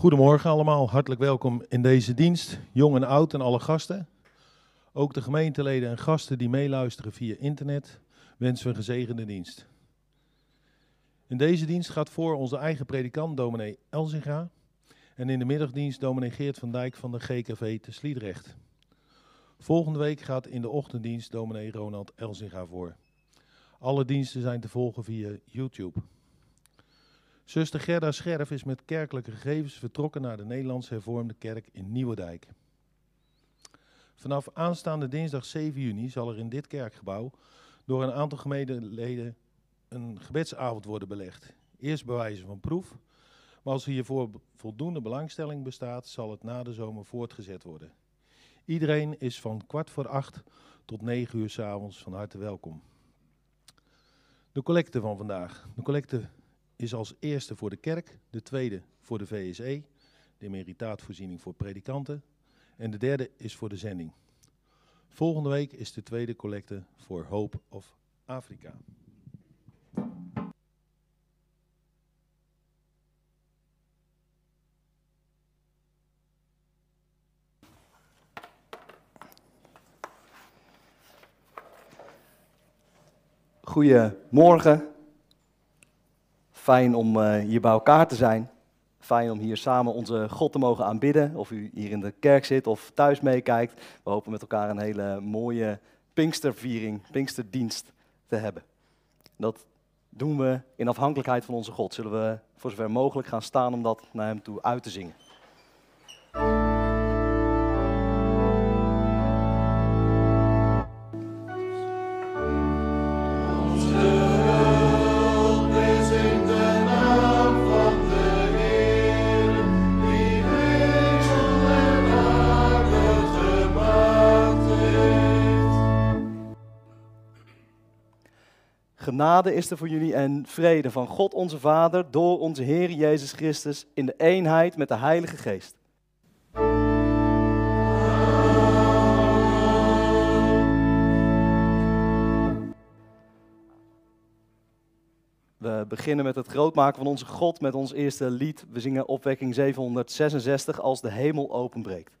Goedemorgen allemaal, hartelijk welkom in deze dienst, jong en oud en alle gasten. Ook de gemeenteleden en gasten die meeluisteren via internet wensen we een gezegende dienst. In deze dienst gaat voor onze eigen predikant, dominee Elzinga. En in de middagdienst dominee Geert van Dijk van de GKV te Sliedrecht. Volgende week gaat in de ochtenddienst dominee Ronald Elzinga voor. Alle diensten zijn te volgen via YouTube. Zuster Gerda Scherf is met kerkelijke gegevens vertrokken naar de Nederlands Hervormde Kerk in Nieuwedijk. Vanaf aanstaande dinsdag 7 juni zal er in dit kerkgebouw door een aantal gemeenteleden een gebedsavond worden belegd. Eerst bij van proef, maar als hiervoor voldoende belangstelling bestaat, zal het na de zomer voortgezet worden. Iedereen is van kwart voor acht tot negen uur s avonds van harte welkom. De collecte van vandaag. De collecte is als eerste voor de kerk, de tweede voor de VSE, de emeritaatvoorziening voor predikanten, en de derde is voor de zending. Volgende week is de tweede collecte voor Hope of Afrika. Goedemorgen. Fijn om uh, hier bij elkaar te zijn. Fijn om hier samen onze God te mogen aanbidden. Of u hier in de kerk zit of thuis meekijkt. We hopen met elkaar een hele mooie Pinksterviering, Pinksterdienst te hebben. Dat doen we in afhankelijkheid van onze God. Zullen we voor zover mogelijk gaan staan om dat naar Hem toe uit te zingen. Genade is er voor jullie en vrede van God onze Vader door onze Heer Jezus Christus in de eenheid met de Heilige Geest. We beginnen met het grootmaken van onze God met ons eerste lied. We zingen opwekking 766 als de hemel openbreekt.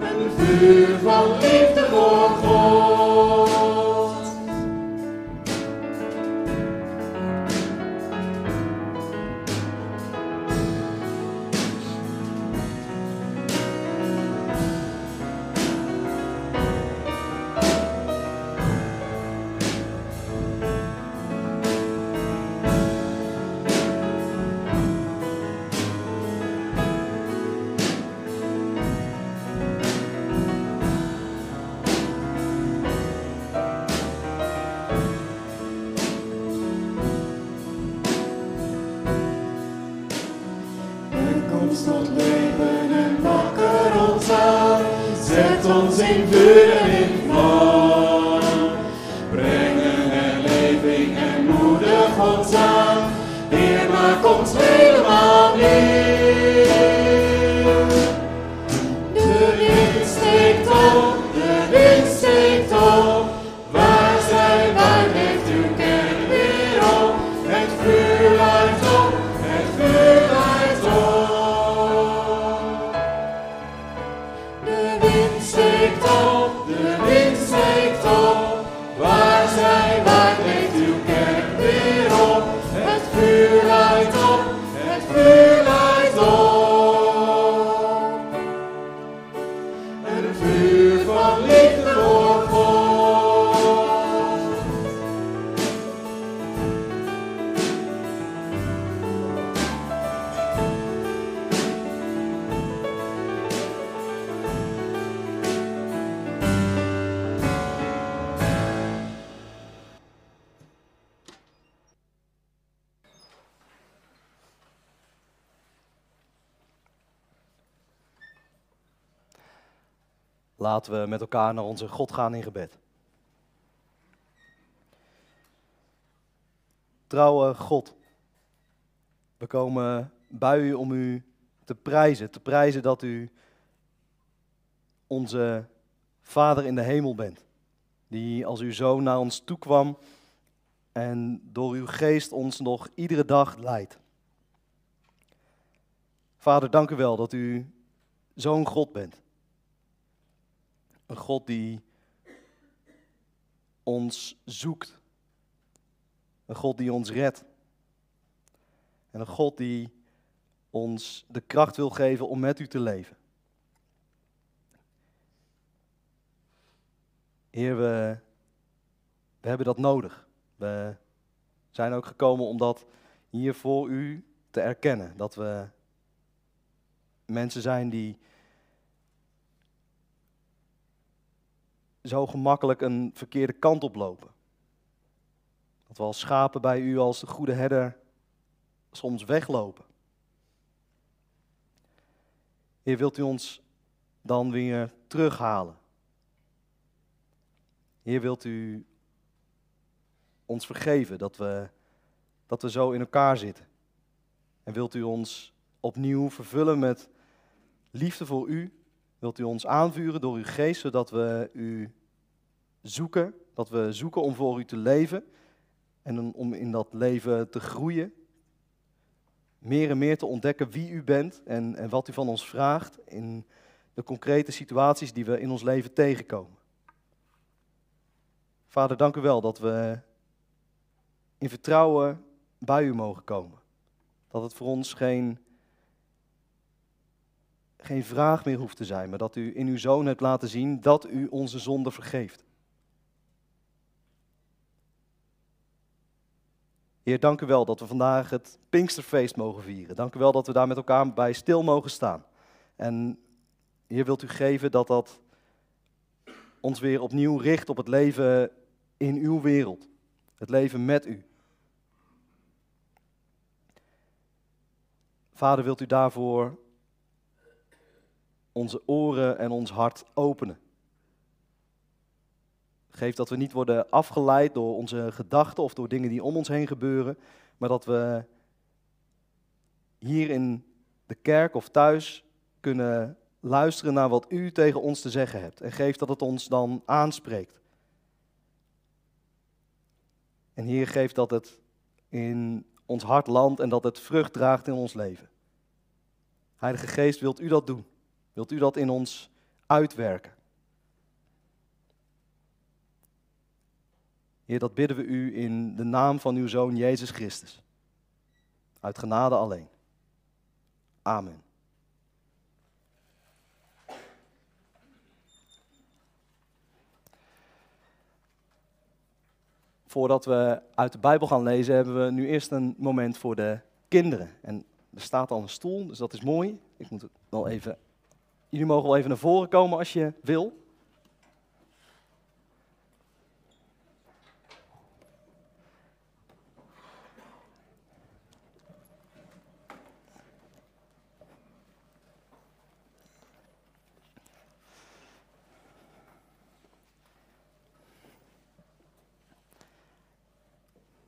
Een vuur van liefde voor. We met elkaar naar onze God gaan in gebed. Trouwe God, we komen bij u om u te prijzen. Te prijzen dat u onze Vader in de hemel bent. Die als uw zoon naar ons toe kwam en door uw geest ons nog iedere dag leidt. Vader, dank u wel dat u zo'n God bent. Een God die ons zoekt. Een God die ons redt. En een God die ons de kracht wil geven om met u te leven. Heer, we, we hebben dat nodig. We zijn ook gekomen om dat hier voor u te erkennen. Dat we mensen zijn die zo gemakkelijk een verkeerde kant op lopen. Dat we als schapen bij u als de goede herder soms weglopen. Heer, wilt u ons dan weer terughalen? Heer, wilt u ons vergeven dat we, dat we zo in elkaar zitten? En wilt u ons opnieuw vervullen met liefde voor u? Wilt u ons aanvuren door uw geest, zodat we u zoeken, dat we zoeken om voor u te leven en om in dat leven te groeien? Meer en meer te ontdekken wie u bent en, en wat u van ons vraagt in de concrete situaties die we in ons leven tegenkomen. Vader, dank u wel dat we in vertrouwen bij u mogen komen. Dat het voor ons geen, geen vraag meer hoeft te zijn, maar dat u in uw zoon hebt laten zien dat u onze zonde vergeeft. Heer, dank u wel dat we vandaag het Pinksterfeest mogen vieren. Dank u wel dat we daar met elkaar bij stil mogen staan. En Heer, wilt u geven dat dat ons weer opnieuw richt op het leven in uw wereld. Het leven met u. Vader, wilt u daarvoor onze oren en ons hart openen? Geef dat we niet worden afgeleid door onze gedachten of door dingen die om ons heen gebeuren, maar dat we hier in de kerk of thuis kunnen luisteren naar wat u tegen ons te zeggen hebt. En geef dat het ons dan aanspreekt. En Heer, geef dat het in ons hart landt en dat het vrucht draagt in ons leven. Heilige Geest, wilt u dat doen? Wilt u dat in ons uitwerken? Heer, dat bidden we u in de naam van uw Zoon Jezus Christus. Uit genade alleen. Amen. Voordat we uit de Bijbel gaan lezen, hebben we nu eerst een moment voor de kinderen. En er staat al een stoel, dus dat is mooi. Ik moet het wel even. Jullie mogen wel even naar voren komen als je wil.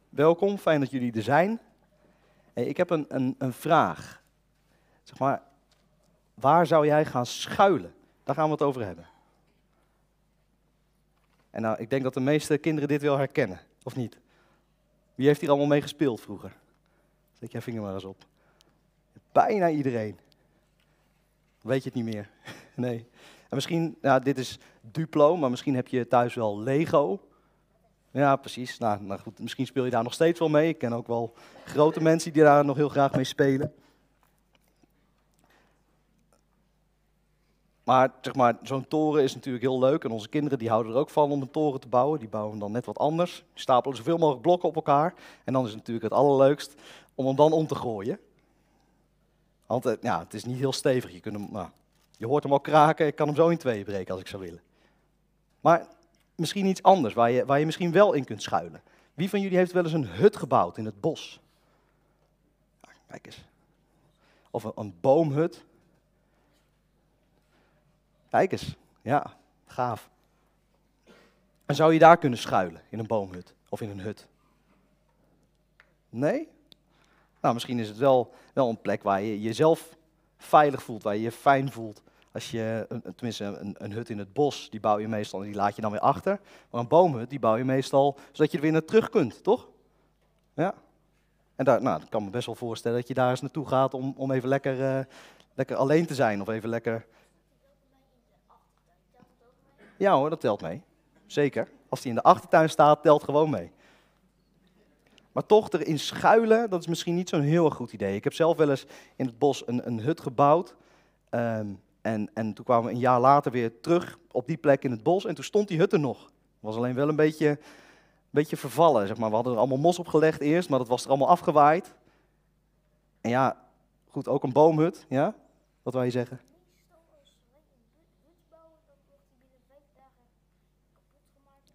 Welkom, fijn dat jullie er zijn. Hey, ik heb een, een, een vraag. Zeg maar, waar zou jij gaan schuilen? Daar gaan we het over hebben. En nou, ik denk dat de meeste kinderen dit wel herkennen, of niet? Wie heeft hier allemaal mee gespeeld vroeger? Zet jij vinger maar eens op. Bijna iedereen. Weet je het niet meer? Nee. En misschien, nou, dit is Duplo, maar misschien heb je thuis wel Lego. Ja, precies. Nou, nou goed, misschien speel je daar nog steeds wel mee. Ik ken ook wel grote mensen die daar nog heel graag mee spelen. Maar, zeg maar zo'n toren is natuurlijk heel leuk. En onze kinderen die houden er ook van om een toren te bouwen. Die bouwen dan net wat anders. Die stapelen zoveel mogelijk blokken op elkaar. En dan is het natuurlijk het allerleukst om hem dan om te gooien. Want eh, ja, het is niet heel stevig. Je, kunt hem, nou, je hoort hem al kraken. Ik kan hem zo in tweeën breken als ik zou willen. Maar misschien iets anders waar je, waar je misschien wel in kunt schuilen. Wie van jullie heeft wel eens een hut gebouwd in het bos? Kijk eens. Of een boomhut. Kijk eens. Ja, gaaf. En zou je daar kunnen schuilen in een boomhut of in een hut? Nee? Nou, misschien is het wel, wel een plek waar je jezelf veilig voelt, waar je je fijn voelt. Als je, tenminste, een, een hut in het bos, die bouw je meestal en die laat je dan weer achter. Maar een boomhut, die bouw je meestal zodat je er weer naar terug kunt, toch? Ja. En daar, nou, ik kan me best wel voorstellen dat je daar eens naartoe gaat om, om even lekker, eh, lekker alleen te zijn. Of even lekker... Ja hoor, dat telt mee. Zeker. Als die in de achtertuin staat, telt gewoon mee. Maar toch erin schuilen, dat is misschien niet zo'n heel goed idee. Ik heb zelf wel eens in het bos een, een hut gebouwd. Ehm, en, en toen kwamen we een jaar later weer terug op die plek in het bos. En toen stond die hut er nog. Was alleen wel een beetje, een beetje vervallen. Zeg maar. We hadden er allemaal mos op gelegd eerst, maar dat was er allemaal afgewaaid. En ja, goed, ook een boomhut. Ja? Wat wou je zeggen? Meestal als wij een hut bouwen, dan wordt die binnen vijf dagen kapot gemaakt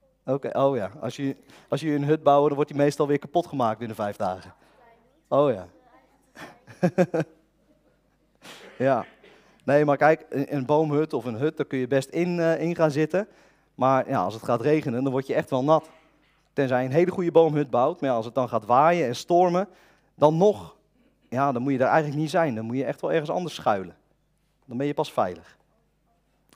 door Oké, oh ja. Als je, als je een hut bouwt, dan wordt die meestal weer kapot gemaakt binnen vijf dagen. Oh ja. ja. Nee, maar kijk, een boomhut of een hut, daar kun je best in, eh, in gaan zitten. Maar ja, als het gaat regenen, dan word je echt wel nat. Tenzij je een hele goede boomhut bouwt. Maar als het dan gaat waaien en stormen, dan nog. Ja, dan moet je daar eigenlijk niet zijn. Dan moet je echt wel ergens anders schuilen. Dan ben je pas veilig.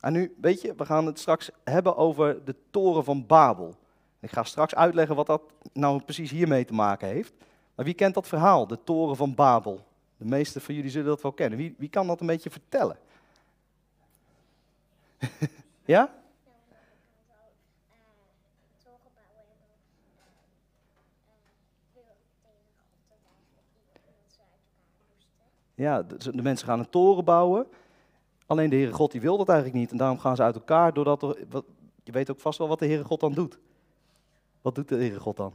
En nu, weet je, we gaan het straks hebben over de toren van Babel. Ik ga straks uitleggen wat dat nou precies hiermee te maken heeft. Maar wie kent dat verhaal, de toren van Babel? De meeste van jullie zullen dat wel kennen. Wie, wie kan dat een beetje vertellen? ja? Ja, de, de mensen gaan een toren bouwen. Alleen de Heere God die wil dat eigenlijk niet. En daarom gaan ze uit elkaar. Doordat er, wat, je weet ook vast wel wat de Heere God dan doet. Wat doet de Heere God dan?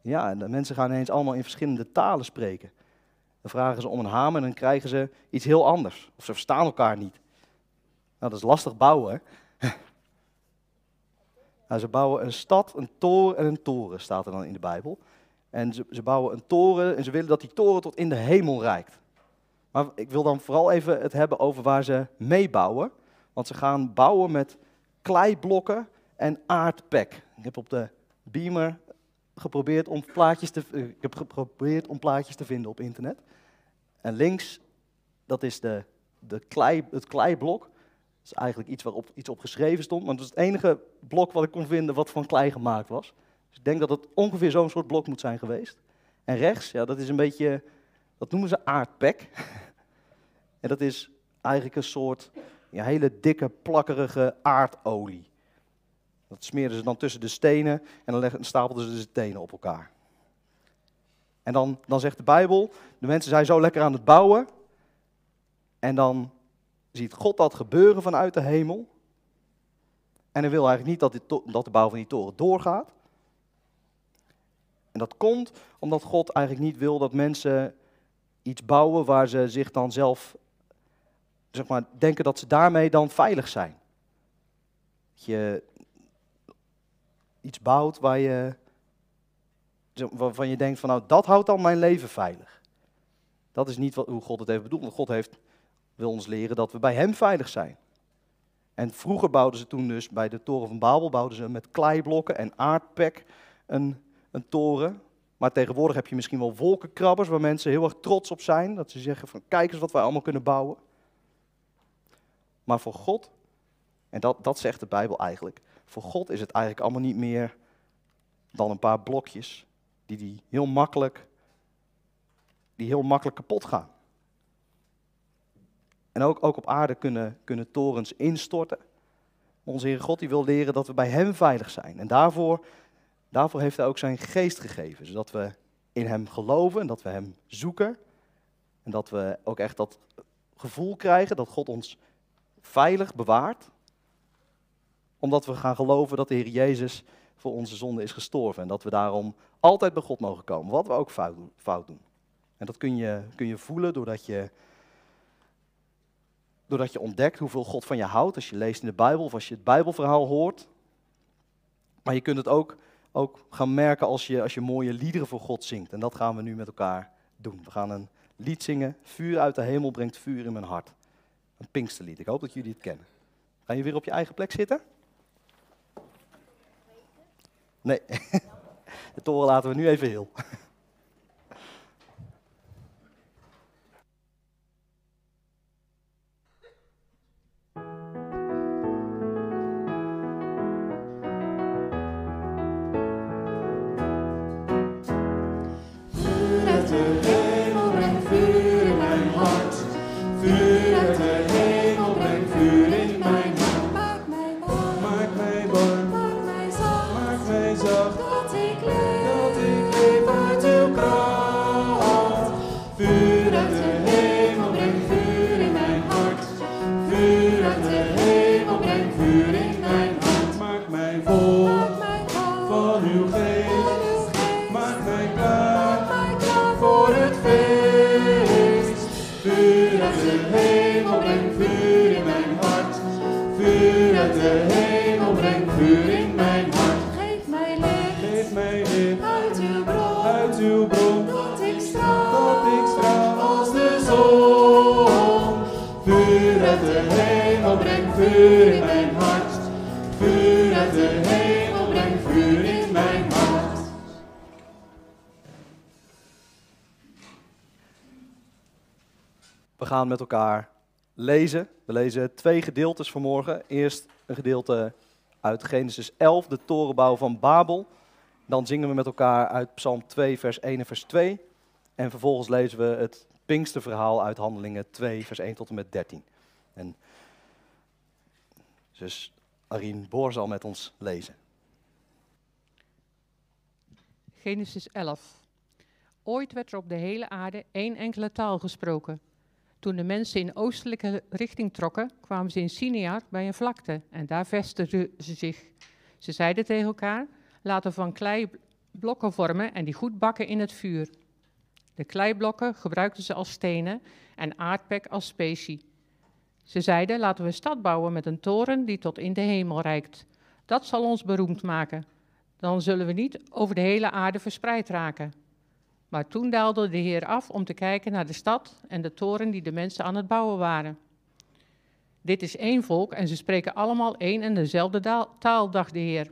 Ja, en de mensen gaan ineens allemaal in verschillende talen spreken. Dan vragen ze om een hamer en dan krijgen ze iets heel anders. Of ze verstaan elkaar niet. Nou, dat is lastig bouwen. Hè? nou, ze bouwen een stad, een toren en een toren, staat er dan in de Bijbel. En ze, ze bouwen een toren en ze willen dat die toren tot in de hemel reikt. Maar ik wil dan vooral even het hebben over waar ze mee bouwen. Want ze gaan bouwen met kleiblokken en aardpek. Ik heb op de beamer geprobeerd om plaatjes te, eh, ik heb geprobeerd om plaatjes te vinden op internet. En links, dat is de, de klei, het kleiblok. Dat is eigenlijk iets waarop iets op geschreven stond. Maar dat is het enige blok wat ik kon vinden wat van klei gemaakt was. Dus ik denk dat het ongeveer zo'n soort blok moet zijn geweest. En rechts, ja, dat is een beetje, dat noemen ze aardpek. en dat is eigenlijk een soort hele dikke, plakkerige aardolie. Dat smeerden ze dan tussen de stenen en dan leggen, stapelden ze de stenen op elkaar. En dan, dan zegt de Bijbel, de mensen zijn zo lekker aan het bouwen. En dan ziet God dat gebeuren vanuit de hemel. En hij wil eigenlijk niet dat, dit dat de bouw van die toren doorgaat. En dat komt omdat God eigenlijk niet wil dat mensen iets bouwen waar ze zich dan zelf, zeg maar, denken dat ze daarmee dan veilig zijn. Dat je iets bouwt waar je, waarvan je denkt van nou, dat houdt dan mijn leven veilig. Dat is niet wat, hoe God het heeft bedoeld. God heeft, wil ons leren dat we bij Hem veilig zijn. En vroeger bouwden ze toen dus bij de toren van Babel bouwden ze met kleiblokken en aardpek een, een toren. Maar tegenwoordig heb je misschien wel wolkenkrabbers waar mensen heel erg trots op zijn. Dat ze zeggen van kijk eens wat wij allemaal kunnen bouwen. Maar voor God, en dat, dat zegt de Bijbel eigenlijk, voor God is het eigenlijk allemaal niet meer dan een paar blokjes die, die, heel, makkelijk, die heel makkelijk kapot gaan. En ook, ook op aarde kunnen, kunnen torens instorten. Onze Heere God die wil leren dat we bij Hem veilig zijn. En daarvoor, daarvoor heeft Hij ook zijn geest gegeven. Zodat we in Hem geloven en dat we Hem zoeken. En dat we ook echt dat gevoel krijgen dat God ons veilig bewaart. Omdat we gaan geloven dat de Heer Jezus voor onze zonde is gestorven. En dat we daarom altijd bij God mogen komen, wat we ook. Fout doen. En dat kun je, kun je voelen doordat je, doordat je ontdekt hoeveel God van je houdt. Als je leest in de Bijbel of als je het Bijbelverhaal hoort. Maar je kunt het ook, ook gaan merken als je, als je mooie liederen voor God zingt. En dat gaan we nu met elkaar doen. We gaan een lied zingen. Vuur uit de hemel brengt vuur in mijn hart. Een Pinksterlied. Ik hoop dat jullie het kennen. Ga je weer op je eigen plek zitten? Nee, de toren laten we nu even heel. Met elkaar lezen. We lezen twee gedeeltes vanmorgen. Eerst een gedeelte uit Genesis 11, de torenbouw van Babel. Dan zingen we met elkaar uit Psalm 2, vers 1 en vers 2. En vervolgens lezen we het Pinksterverhaal uit Handelingen 2, vers 1 tot en met 13. En zus Arien Boor zal met ons lezen. Genesis 11. Ooit werd er op de hele aarde één enkele taal gesproken. Toen de mensen in oostelijke richting trokken, kwamen ze in Sinear bij een vlakte en daar vestigden ze zich. Ze zeiden tegen elkaar, laten we van klei blokken vormen en die goed bakken in het vuur. De kleiblokken gebruikten ze als stenen en aardpek als specie. Ze zeiden, laten we een stad bouwen met een toren die tot in de hemel reikt. Dat zal ons beroemd maken. Dan zullen we niet over de hele aarde verspreid raken. Maar toen daalde de Heer af om te kijken naar de stad en de toren die de mensen aan het bouwen waren. Dit is één volk en ze spreken allemaal één en dezelfde taal, dacht de Heer.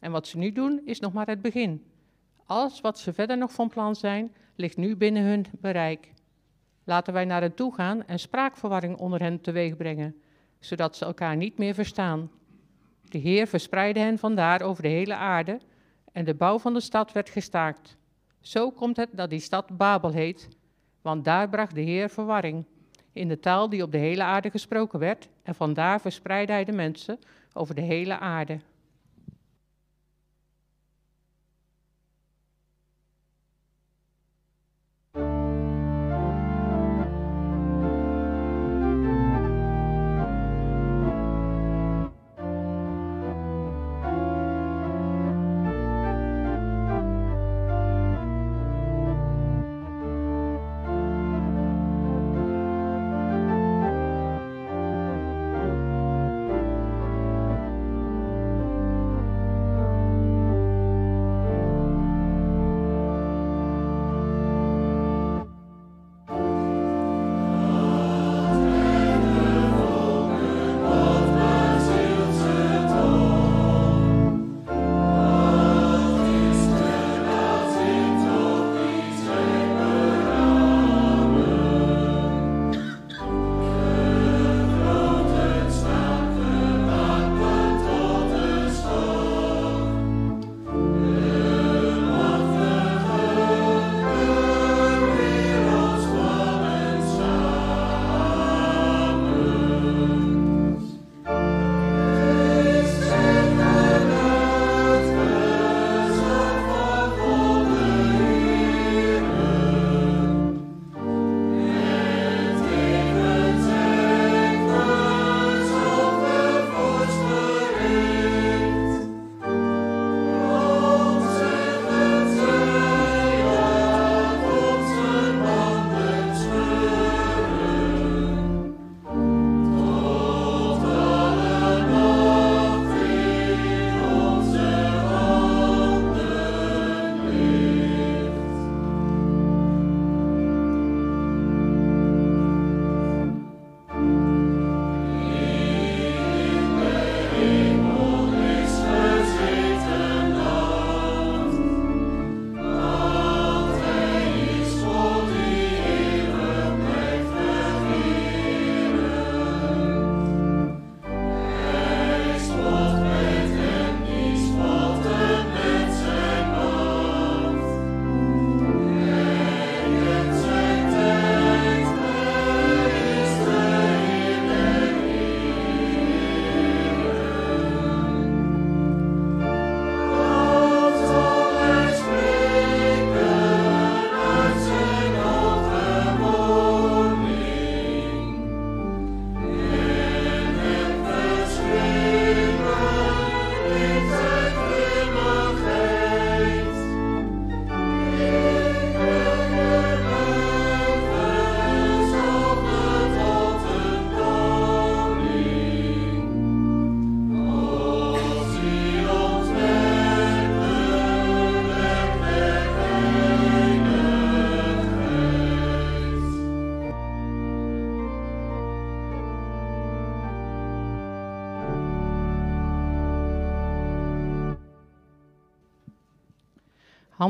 En wat ze nu doen is nog maar het begin. Alles wat ze verder nog van plan zijn, ligt nu binnen hun bereik. Laten wij naar hen toe gaan en spraakverwarring onder hen teweeg brengen, zodat ze elkaar niet meer verstaan. De Heer verspreidde hen vandaar over de hele aarde en de bouw van de stad werd gestaakt. Zo komt het dat die stad Babel heet, want daar bracht de Heer verwarring in de taal die op de hele aarde gesproken werd en vandaar verspreidde hij de mensen over de hele aarde.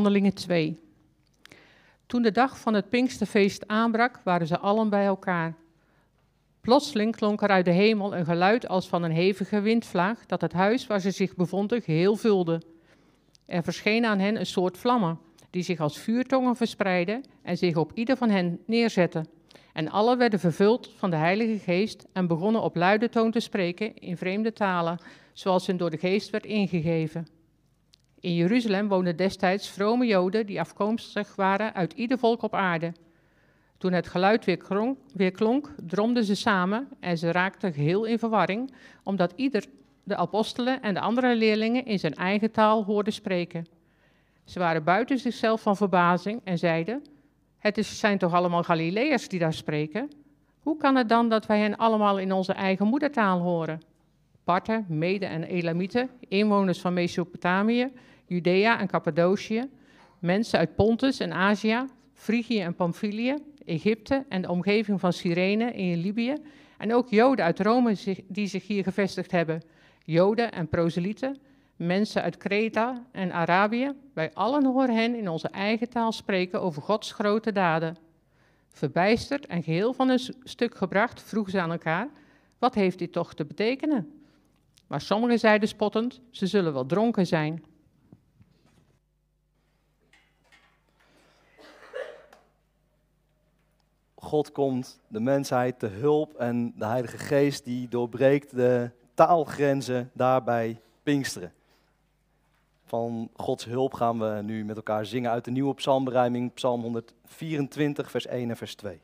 Handelingen 2. Toen de dag van het Pinksterfeest aanbrak, waren ze allen bij elkaar. Plotseling klonk er uit de hemel een geluid als van een hevige windvlaag, dat het huis waar ze zich bevonden geheel vulde. Er verscheen aan hen een soort vlammen, die zich als vuurtongen verspreidden en zich op ieder van hen neerzetten. En allen werden vervuld van de Heilige Geest en begonnen op luide toon te spreken in vreemde talen, zoals hen door de Geest werd ingegeven. In Jeruzalem woonden destijds vrome Joden die afkomstig waren uit ieder volk op aarde. Toen het geluid weer, klonk, weer klonk, dromden ze samen en ze raakten geheel in verwarring, omdat ieder de apostelen en de andere leerlingen in zijn eigen taal hoorde spreken. Ze waren buiten zichzelf van verbazing en zeiden: Het is, zijn toch allemaal Galileërs die daar spreken? Hoe kan het dan dat wij hen allemaal in onze eigen moedertaal horen? Parten, Mede en Elamieten, inwoners van Mesopotamië, Judea en Cappadocië, mensen uit Pontus en Azië, Frigië en Pamphylië, Egypte en de omgeving van Cyrene in Libië, en ook Joden uit Rome die zich hier gevestigd hebben, Joden en proselieten, mensen uit Kreta en Arabië. Wij allen horen hen in onze eigen taal spreken over Gods grote daden. Verbijsterd en geheel van hun stuk gebracht, vroegen ze aan elkaar: Wat heeft dit toch te betekenen? Maar sommigen zeiden spottend: Ze zullen wel dronken zijn. God komt de mensheid te hulp en de Heilige Geest die doorbreekt de taalgrenzen daarbij Pinksteren. Van Gods hulp gaan we nu met elkaar zingen uit de nieuwe psalmberijming, Psalm 124, vers 1 en vers 2.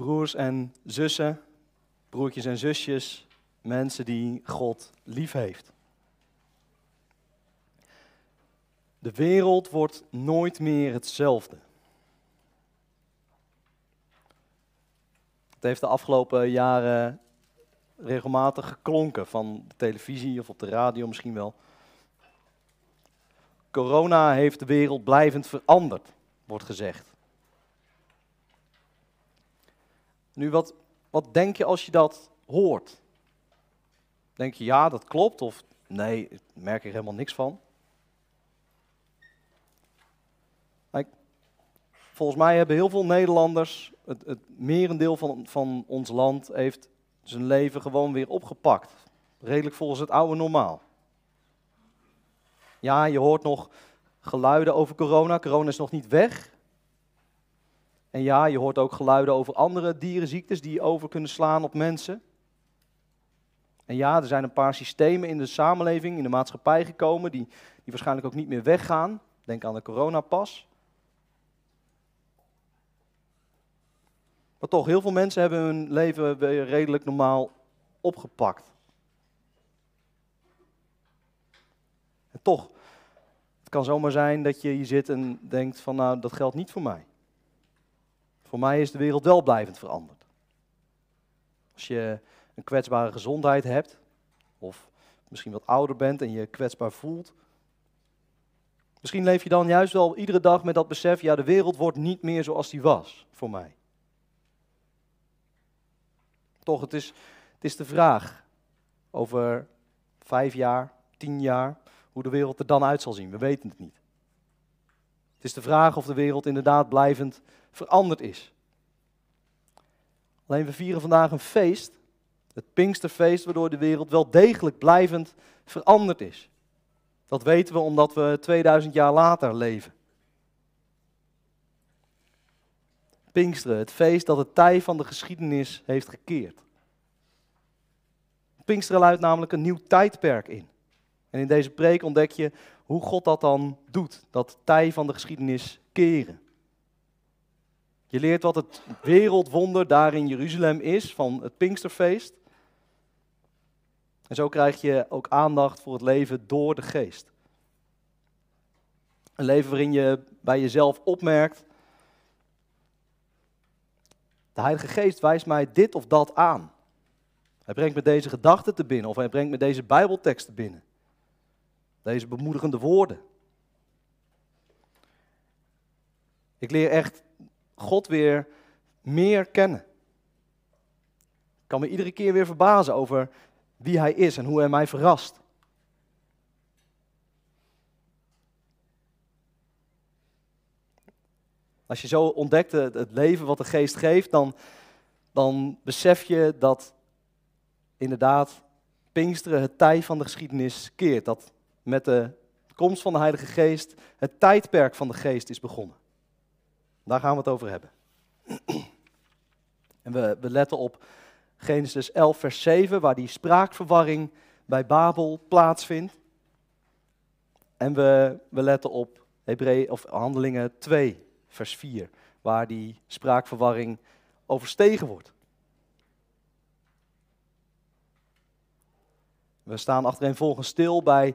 Broers en zussen, broertjes en zusjes, mensen die God lief heeft. De wereld wordt nooit meer hetzelfde. Het heeft de afgelopen jaren regelmatig geklonken van de televisie of op de radio misschien wel. Corona heeft de wereld blijvend veranderd, wordt gezegd. Nu, wat, wat denk je als je dat hoort? Denk je, ja, dat klopt, of nee, merk er helemaal niks van? Volgens mij hebben heel veel Nederlanders, het, het merendeel van, van ons land, heeft zijn leven gewoon weer opgepakt. Redelijk volgens het oude normaal. Ja, je hoort nog geluiden over corona. Corona is nog niet weg. En ja, je hoort ook geluiden over andere dierenziektes die over kunnen slaan op mensen. En ja, er zijn een paar systemen in de samenleving, in de maatschappij gekomen, die, die waarschijnlijk ook niet meer weggaan. Denk aan de coronapas. Maar toch, heel veel mensen hebben hun leven weer redelijk normaal opgepakt. En toch, het kan zomaar zijn dat je hier zit en denkt van nou, dat geldt niet voor mij. Voor mij is de wereld wel blijvend veranderd. Als je een kwetsbare gezondheid hebt, of misschien wat ouder bent en je kwetsbaar voelt. Misschien leef je dan juist wel iedere dag met dat besef, ja, de wereld wordt niet meer zoals die was voor mij. Toch, het is, het is de vraag over vijf jaar, tien jaar, hoe de wereld er dan uit zal zien. We weten het niet. Het is de vraag of de wereld inderdaad blijvend veranderd is. Alleen we vieren vandaag een feest, het Pinksterfeest, waardoor de wereld wel degelijk blijvend veranderd is. Dat weten we omdat we 2000 jaar later leven. Pinksteren, het feest dat het tij van de geschiedenis heeft gekeerd. Pinksteren luidt namelijk een nieuw tijdperk in. En in deze preek ontdek je hoe God dat dan doet, dat tij van de geschiedenis keren. Je leert wat het wereldwonder daar in Jeruzalem is van het Pinksterfeest. En zo krijg je ook aandacht voor het leven door de geest. Een leven waarin je bij jezelf opmerkt, de Heilige Geest wijst mij dit of dat aan. Hij brengt me deze gedachten te binnen of hij brengt me deze Bijbeltekst te binnen. Deze bemoedigende woorden. Ik leer echt God weer meer kennen. Ik kan me iedere keer weer verbazen over wie Hij is en hoe Hij mij verrast. Als je zo ontdekt het leven wat de geest geeft, dan, dan besef je dat inderdaad Pinksteren het tij van de geschiedenis keert. Dat met de komst van de Heilige Geest het tijdperk van de geest is begonnen. Daar gaan we het over hebben. En we, we letten op Genesis 11, vers 7, waar die spraakverwarring bij Babel plaatsvindt. En we, we letten op Hebreeën of Handelingen 2, vers 4, waar die spraakverwarring overstegen wordt. We staan achtereenvolgens stil bij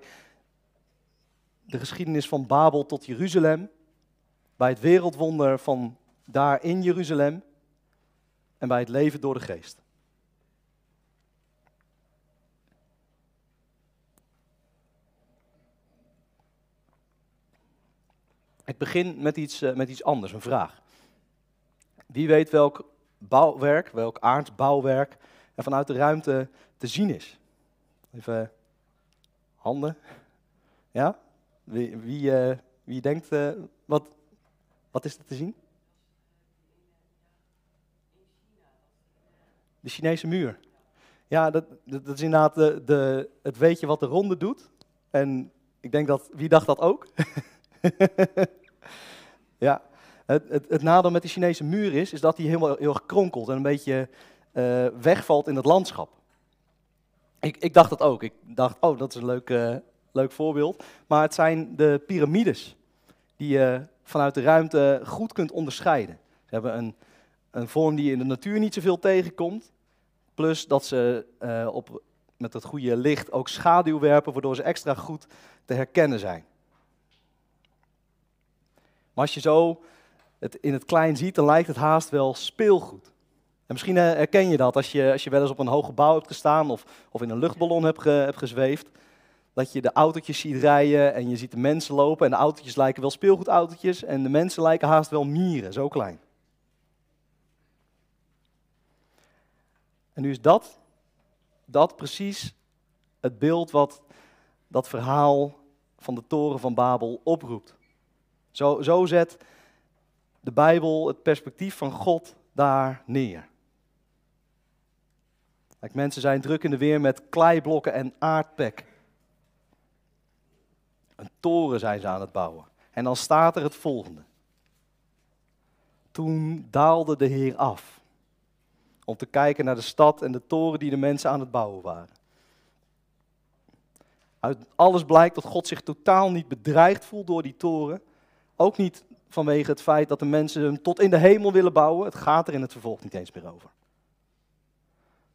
de geschiedenis van Babel tot Jeruzalem, bij het wereldwonder van daar in Jeruzalem en bij het leven door de geest. Ik begin met iets, uh, met iets anders, een vraag. Wie weet welk bouwwerk, welk aardbouwwerk er vanuit de ruimte te zien is? Even handen. Ja? Wie, wie, uh, wie denkt, uh, wat, wat is er te zien? De Chinese muur. Ja, dat, dat, is inderdaad de, de, het weetje wat de ronde doet. En ik denk dat, wie dacht dat ook? ja, het, het, het, nadeel met de Chinese muur is, is dat die helemaal heel erg kronkelt en een beetje uh, wegvalt in het landschap. Ik, ik, dacht dat ook. Ik dacht, oh, dat is een leuk, uh, leuk voorbeeld. Maar het zijn de piramides die je vanuit de ruimte goed kunt onderscheiden. Ze hebben een, een vorm die je in de natuur niet zoveel tegenkomt. Plus dat ze uh, op, met het goede licht ook schaduw werpen, waardoor ze extra goed te herkennen zijn. Maar als je zo het in het klein ziet, dan lijkt het haast wel speelgoed. En misschien herken je dat als je, als je wel eens op een hoog gebouw hebt gestaan of, of in een luchtballon hebt, hebt gezweefd. Dat je de autootjes ziet rijden en je ziet de mensen lopen en de autootjes lijken wel speelgoedautootjes en de mensen lijken haast wel mieren, zo klein. En nu is dat, dat precies het beeld wat dat verhaal van de toren van Babel oproept. Zo, zo zet de Bijbel het perspectief van God daar neer. Kijk, mensen zijn druk in de weer met kleiblokken en aardpek. Een toren zijn ze aan het bouwen. En dan staat er het volgende. Toen daalde de Heer af om te kijken naar de stad en de toren die de mensen aan het bouwen waren. Uit alles blijkt dat God zich totaal niet bedreigd voelt door die toren. Ook niet vanwege het feit dat de mensen hem tot in de hemel willen bouwen. Het gaat er in het vervolg niet eens meer over.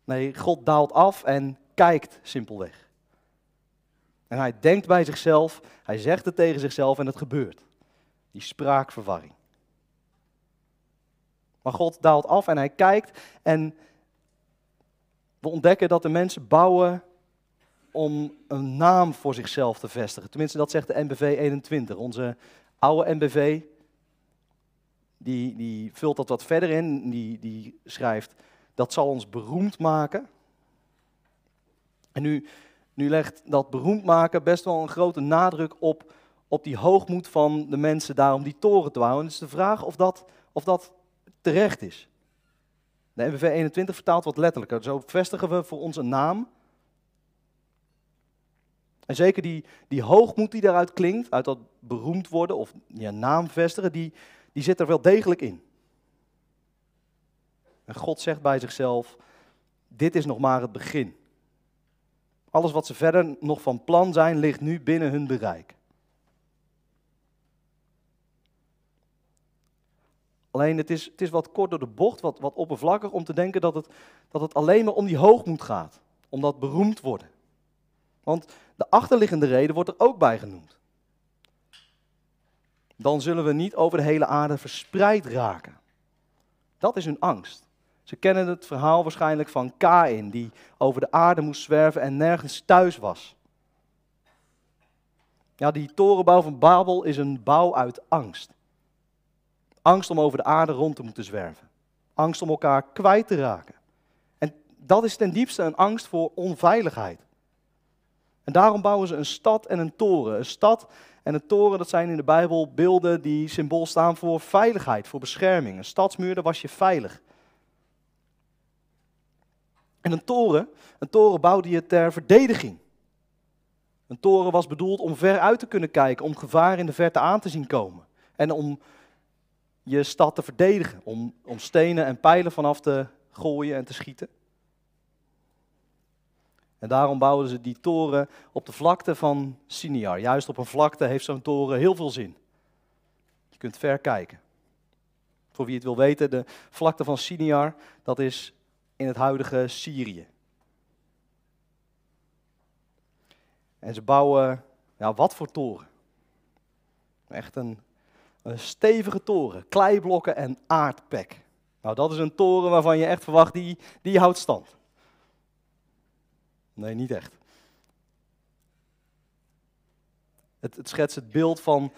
Nee, God daalt af en kijkt simpelweg. En hij denkt bij zichzelf, hij zegt het tegen zichzelf en het gebeurt. Die spraakverwarring. Maar God daalt af en hij kijkt en we ontdekken dat de mensen bouwen om een naam voor zichzelf te vestigen. Tenminste, dat zegt de NBV 21. Onze oude NBV, die, die vult dat wat verder in. Die, die schrijft, dat zal ons beroemd maken. En nu, nu legt dat beroemd maken best wel een grote nadruk op, op die hoogmoed van de mensen daar om die toren te bouwen. En het is de vraag of dat, of dat terecht is. De NBV 21 vertaalt wat letterlijker. Zo vestigen we voor ons een naam. En zeker die, die hoogmoed die daaruit klinkt, uit dat beroemd worden of ja, naam vestigen, die, die zit er wel degelijk in. En God zegt bij zichzelf, dit is nog maar het begin. Alles wat ze verder nog van plan zijn, ligt nu binnen hun bereik. Alleen het is, het is wat kort door de bocht, wat, wat oppervlakkig om te denken dat het, dat het alleen maar om die hoogmoed gaat. Om dat beroemd worden. Want de achterliggende reden wordt er ook bij genoemd. Dan zullen we niet over de hele aarde verspreid raken. Dat is hun angst. Ze kennen het verhaal waarschijnlijk van Kain, die over de aarde moest zwerven en nergens thuis was. Ja, die torenbouw van Babel is een bouw uit angst. Angst om over de aarde rond te moeten zwerven. Angst om elkaar kwijt te raken. En dat is ten diepste een angst voor onveiligheid. En daarom bouwen ze een stad en een toren. Een stad en een toren, dat zijn in de Bijbel beelden die symbool staan voor veiligheid, voor bescherming. Een stadsmuur, daar was je veilig. En een toren, een toren bouwde je ter verdediging. Een toren was bedoeld om ver uit te kunnen kijken, om gevaar in de verte aan te zien komen. En om je stad te verdedigen, om, om stenen en pijlen vanaf te gooien en te schieten. En daarom bouwden ze die toren op de vlakte van Siniar. Juist op een vlakte heeft zo'n toren heel veel zin. Je kunt ver kijken. Voor wie het wil weten, de vlakte van Siniar, dat is in het huidige Syrië. En ze bouwen, ja, wat voor toren? Echt een, een stevige toren, kleiblokken en aardpek. Nou, dat is een toren waarvan je echt verwacht, die, die houdt stand. Nee, niet echt. Het, het schetst het beeld van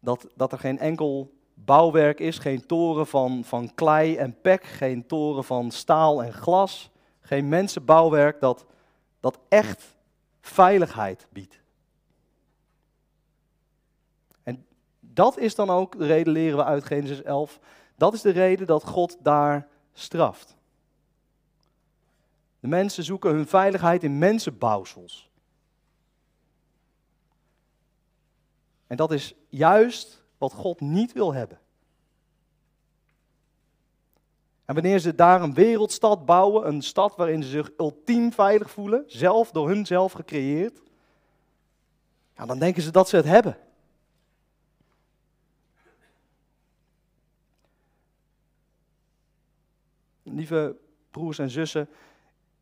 dat, dat er geen enkel bouwwerk is, geen toren van, van klei en pek, geen toren van staal en glas, geen mensenbouwwerk dat, dat echt veiligheid biedt. En dat is dan ook de reden, leren we uit Genesis 11, dat is de reden dat God daar straft. De mensen zoeken hun veiligheid in mensenbouwsels. En dat is juist wat God niet wil hebben. En wanneer ze daar een wereldstad bouwen, een stad waarin ze zich ultiem veilig voelen, zelf door hunzelf gecreëerd, ja, dan denken ze dat ze het hebben. Lieve broers en zussen,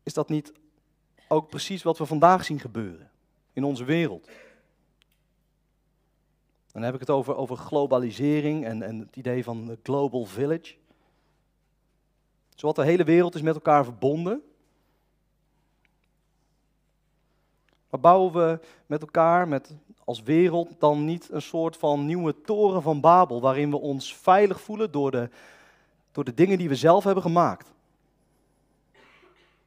is dat niet ook precies wat we vandaag zien gebeuren in onze wereld? Dan heb ik het over, over globalisering en, en het idee van de global village. Zowat de hele wereld is met elkaar verbonden. Maar bouwen we met elkaar, met, als wereld, dan niet een soort van nieuwe toren van Babel, waarin we ons veilig voelen door de, door de dingen die we zelf hebben gemaakt?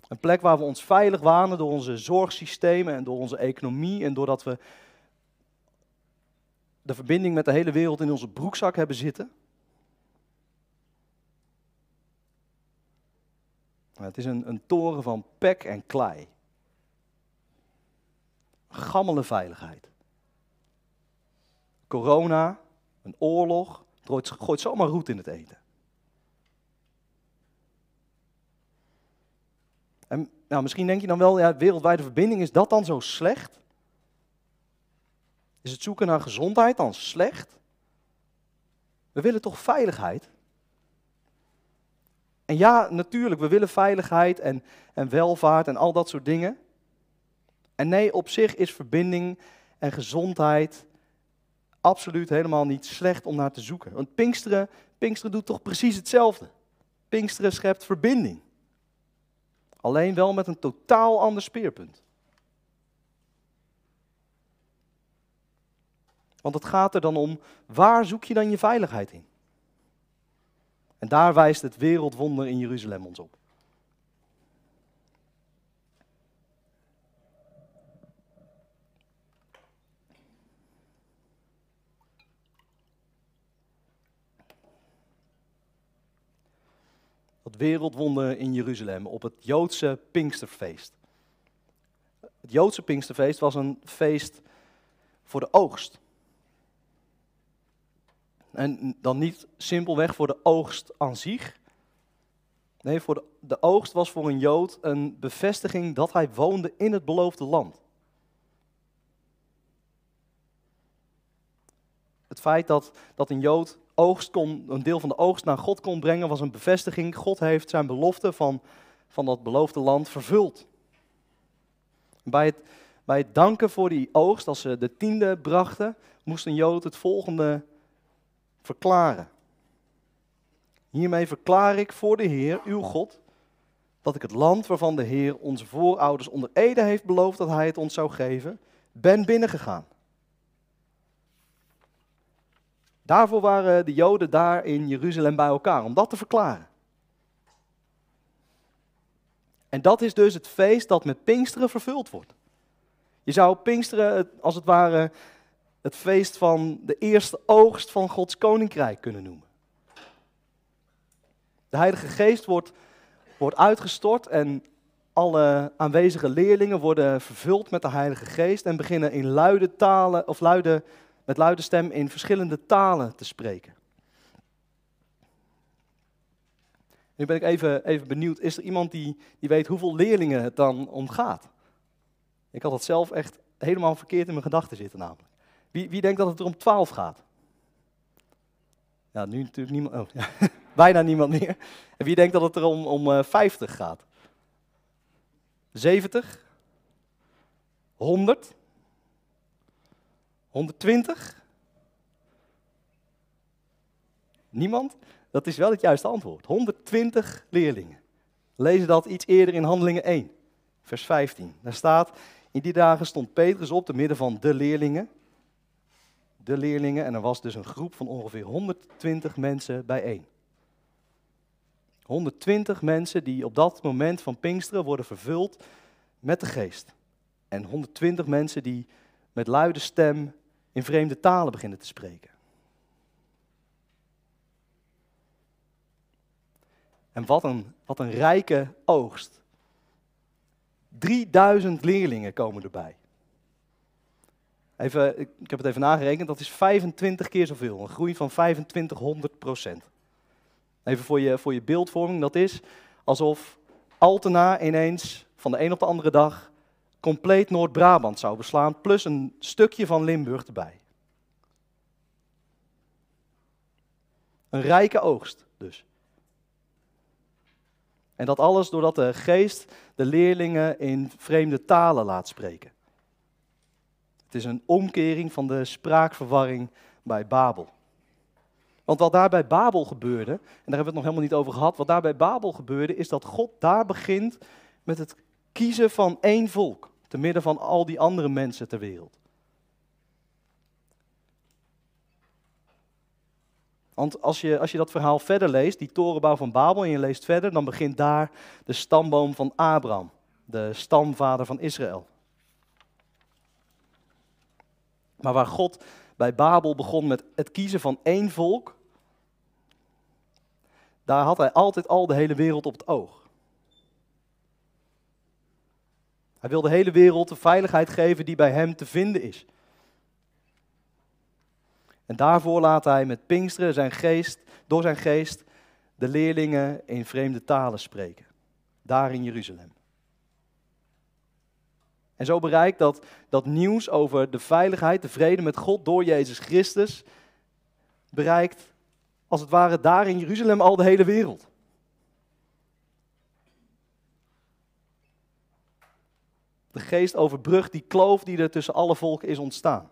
Een plek waar we ons veilig wanen door onze zorgsystemen en door onze economie en doordat we de verbinding met de hele wereld in onze broekzak hebben zitten. Nou, Het is een, een toren van pek en klei. Gammele veiligheid. Corona, een oorlog, het gooit, gooit zomaar roet in het eten. En nou, misschien denk je dan wel, ja, wereldwijde verbinding, is dat dan zo slecht? Is het zoeken naar gezondheid dan slecht? We willen toch veiligheid? En ja, natuurlijk, we willen veiligheid en, en welvaart en al dat soort dingen. En nee, op zich is verbinding en gezondheid absoluut helemaal niet slecht om naar te zoeken. Want Pinksteren, Pinksteren doet toch precies hetzelfde. Pinksteren schept verbinding. Alleen wel met een totaal ander speerpunt. Want het gaat er dan om, waar zoek je dan je veiligheid in? En daar wijst het wereldwonder in Jeruzalem ons op. Het wereldwonder in Jeruzalem op het Joodse Pinksterfeest. Het Joodse Pinksterfeest was een feest voor de oogst. En dan niet simpelweg voor de oogst aan zich. Nee, voor de, de oogst was voor een Jood een bevestiging dat hij woonde in het beloofde land. Het feit dat, dat een Jood oogst kon, een deel van de oogst naar God kon brengen, was een bevestiging. God heeft zijn belofte van, van dat beloofde land vervuld. Bij het, bij het danken voor die oogst, als ze de tiende brachten, moest een Jood het volgende verklaren. Hiermee verklaar ik voor de Heer, uw God, dat ik het land waarvan de Heer onze voorouders onder ede heeft beloofd dat Hij het ons zou geven, ben binnengegaan. Daarvoor waren de Joden daar in Jeruzalem bij elkaar, om dat te verklaren. En dat is dus het feest dat met Pinksteren vervuld wordt. Je zou Pinksteren als het ware het feest van de eerste oogst van Gods koninkrijk kunnen noemen. De Heilige Geest wordt, wordt uitgestort en alle aanwezige leerlingen worden vervuld met de Heilige Geest en beginnen in luide talen of luide, met luide stem in verschillende talen te spreken. Nu ben ik even, even benieuwd, is er iemand die, die weet hoeveel leerlingen het dan om gaat? Ik had het zelf echt helemaal verkeerd in mijn gedachten zitten namelijk. Wie, wie denkt dat het er om 12 gaat? Ja, nu natuurlijk niemand. Oh, ja. Bijna niemand meer. En wie denkt dat het er om, om uh, 50 gaat? 70? 100? 120? Niemand? Dat is wel het juiste antwoord. 120 leerlingen. Lezen dat iets eerder in Handelingen 1, vers 15. Daar staat: In die dagen stond Petrus op te midden van de leerlingen de leerlingen. En er was dus een groep van ongeveer 120 mensen bijeen. 120 mensen die op dat moment van Pinksteren worden vervuld met de geest. En 120 mensen die met luide stem in vreemde talen beginnen te spreken. En wat een, wat een rijke oogst. 3000 leerlingen komen erbij. Even, ik heb het even nagerekend, dat is 25 keer zoveel. Een groei van 2500 procent. Even voor je, voor je beeldvorming, dat is alsof Altena ineens van de een op de andere dag compleet Noord-Brabant zou beslaan, plus een stukje van Limburg erbij. Een rijke oogst dus. En dat alles doordat de geest de leerlingen in vreemde talen laat spreken. Het is een omkering van de spraakverwarring bij Babel. Want wat daar bij Babel gebeurde, en daar hebben we het nog helemaal niet over gehad, wat daar bij Babel gebeurde, is dat God daar begint met het kiezen van één volk, te midden van al die andere mensen ter wereld. Want als je, als je dat verhaal verder leest, die torenbouw van Babel, en je leest verder, dan begint daar de stamboom van Abraham, de stamvader van Israël. Maar waar God bij Babel begon met het kiezen van één volk, daar had hij altijd al de hele wereld op het oog. Hij wil de hele wereld de veiligheid geven die bij hem te vinden is. En daarvoor laat hij met Pinksteren zijn geest, door zijn geest de leerlingen in vreemde talen spreken. Daar in Jeruzalem. En zo bereikt dat, dat nieuws over de veiligheid, de vrede met God door Jezus Christus, bereikt als het ware daar in Jeruzalem al de hele wereld. De geest overbrugt die kloof die er tussen alle volken is ontstaan.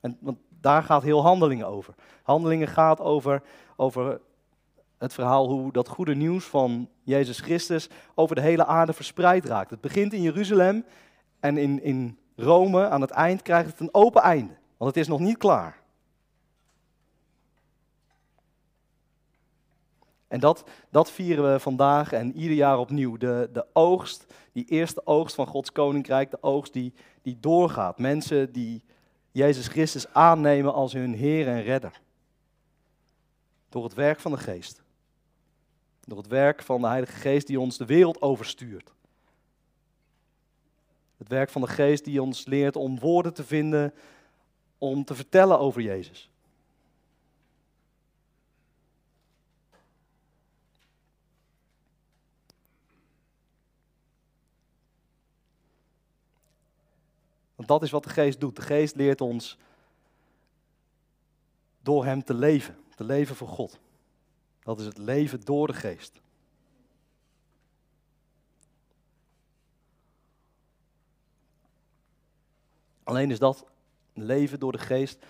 En, want daar gaat heel handelingen over. Handelingen gaat over, over het verhaal hoe dat goede nieuws van Jezus Christus over de hele aarde verspreid raakt. Het begint in Jeruzalem en in, in Rome aan het eind krijgt het een open einde. Want het is nog niet klaar. En dat, dat vieren we vandaag en ieder jaar opnieuw. De, de oogst, die eerste oogst van Gods koninkrijk, de oogst die, die doorgaat. Mensen die Jezus Christus aannemen als hun Heer en Redder. Door het werk van de Geest. Door het werk van de Heilige Geest die ons de wereld overstuurt. Het werk van de Geest die ons leert om woorden te vinden om te vertellen over Jezus. Want dat is wat de geest doet. De geest leert ons door hem te leven. Te leven voor God. Dat is het leven door de geest. Alleen is dat leven door de geest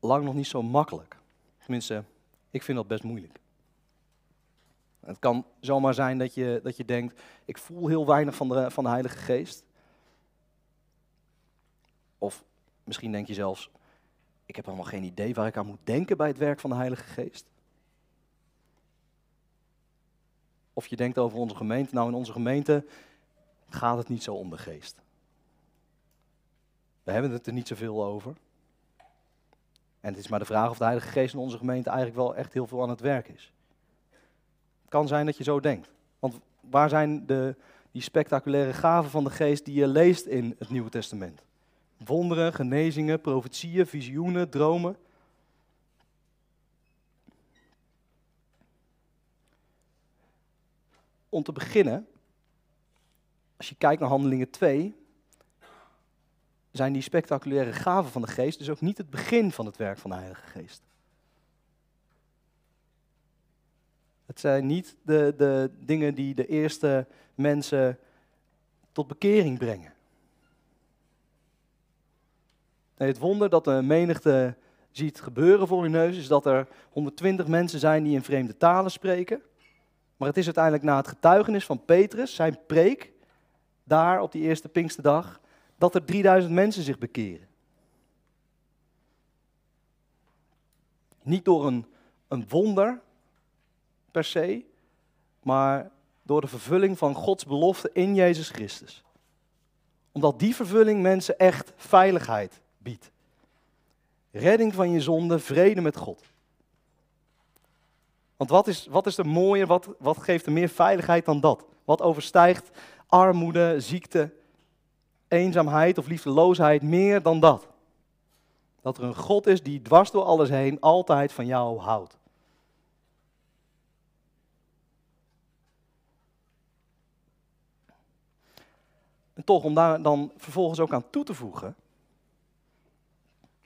lang nog niet zo makkelijk. Tenminste, ik vind dat best moeilijk. Het kan zomaar zijn dat je, dat je denkt, ik voel heel weinig van de, van de Heilige Geest. Of misschien denk je zelfs, ik heb helemaal geen idee waar ik aan moet denken bij het werk van de Heilige Geest. Of je denkt over onze gemeente, nou in onze gemeente gaat het niet zo om de geest. We hebben het er niet zoveel over. En het is maar de vraag of de Heilige Geest in onze gemeente eigenlijk wel echt heel veel aan het werk is. Het kan zijn dat je zo denkt. Want waar zijn de, die spectaculaire gaven van de geest die je leest in het Nieuwe Testament? Wonderen, genezingen, profetieën, visioenen, dromen. Om te beginnen, als je kijkt naar Handelingen 2, zijn die spectaculaire gaven van de geest dus ook niet het begin van het werk van de Heilige Geest. Het zijn niet de, de dingen die de eerste mensen tot bekering brengen. Nee, het wonder dat de menigte ziet gebeuren voor hun neus is dat er 120 mensen zijn die in vreemde talen spreken. Maar het is uiteindelijk na het getuigenis van Petrus, zijn preek, daar op die eerste Pinksterdag, dat er 3000 mensen zich bekeren. Niet door een, een wonder per se, maar door de vervulling van Gods belofte in Jezus Christus. Omdat die vervulling mensen echt veiligheid biedt. Redding van je zonde, vrede met God. Want wat is, wat is er mooier, wat, wat geeft er meer veiligheid dan dat? Wat overstijgt armoede, ziekte, eenzaamheid of liefdeloosheid meer dan dat? Dat er een God is die dwars door alles heen altijd van jou houdt. En toch, om daar dan vervolgens ook aan toe te voegen,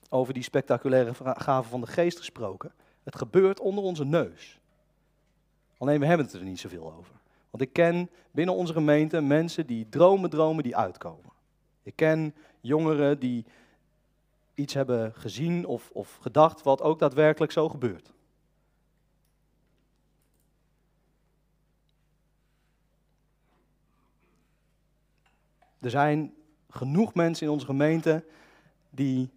over die spectaculaire gaven van de geest gesproken, het gebeurt onder onze neus. Alleen we hebben het er niet zoveel over. Want ik ken binnen onze gemeente mensen die dromen, dromen die uitkomen. Ik ken jongeren die iets hebben gezien of, of gedacht wat ook daadwerkelijk zo gebeurt. Er zijn genoeg mensen in onze gemeente die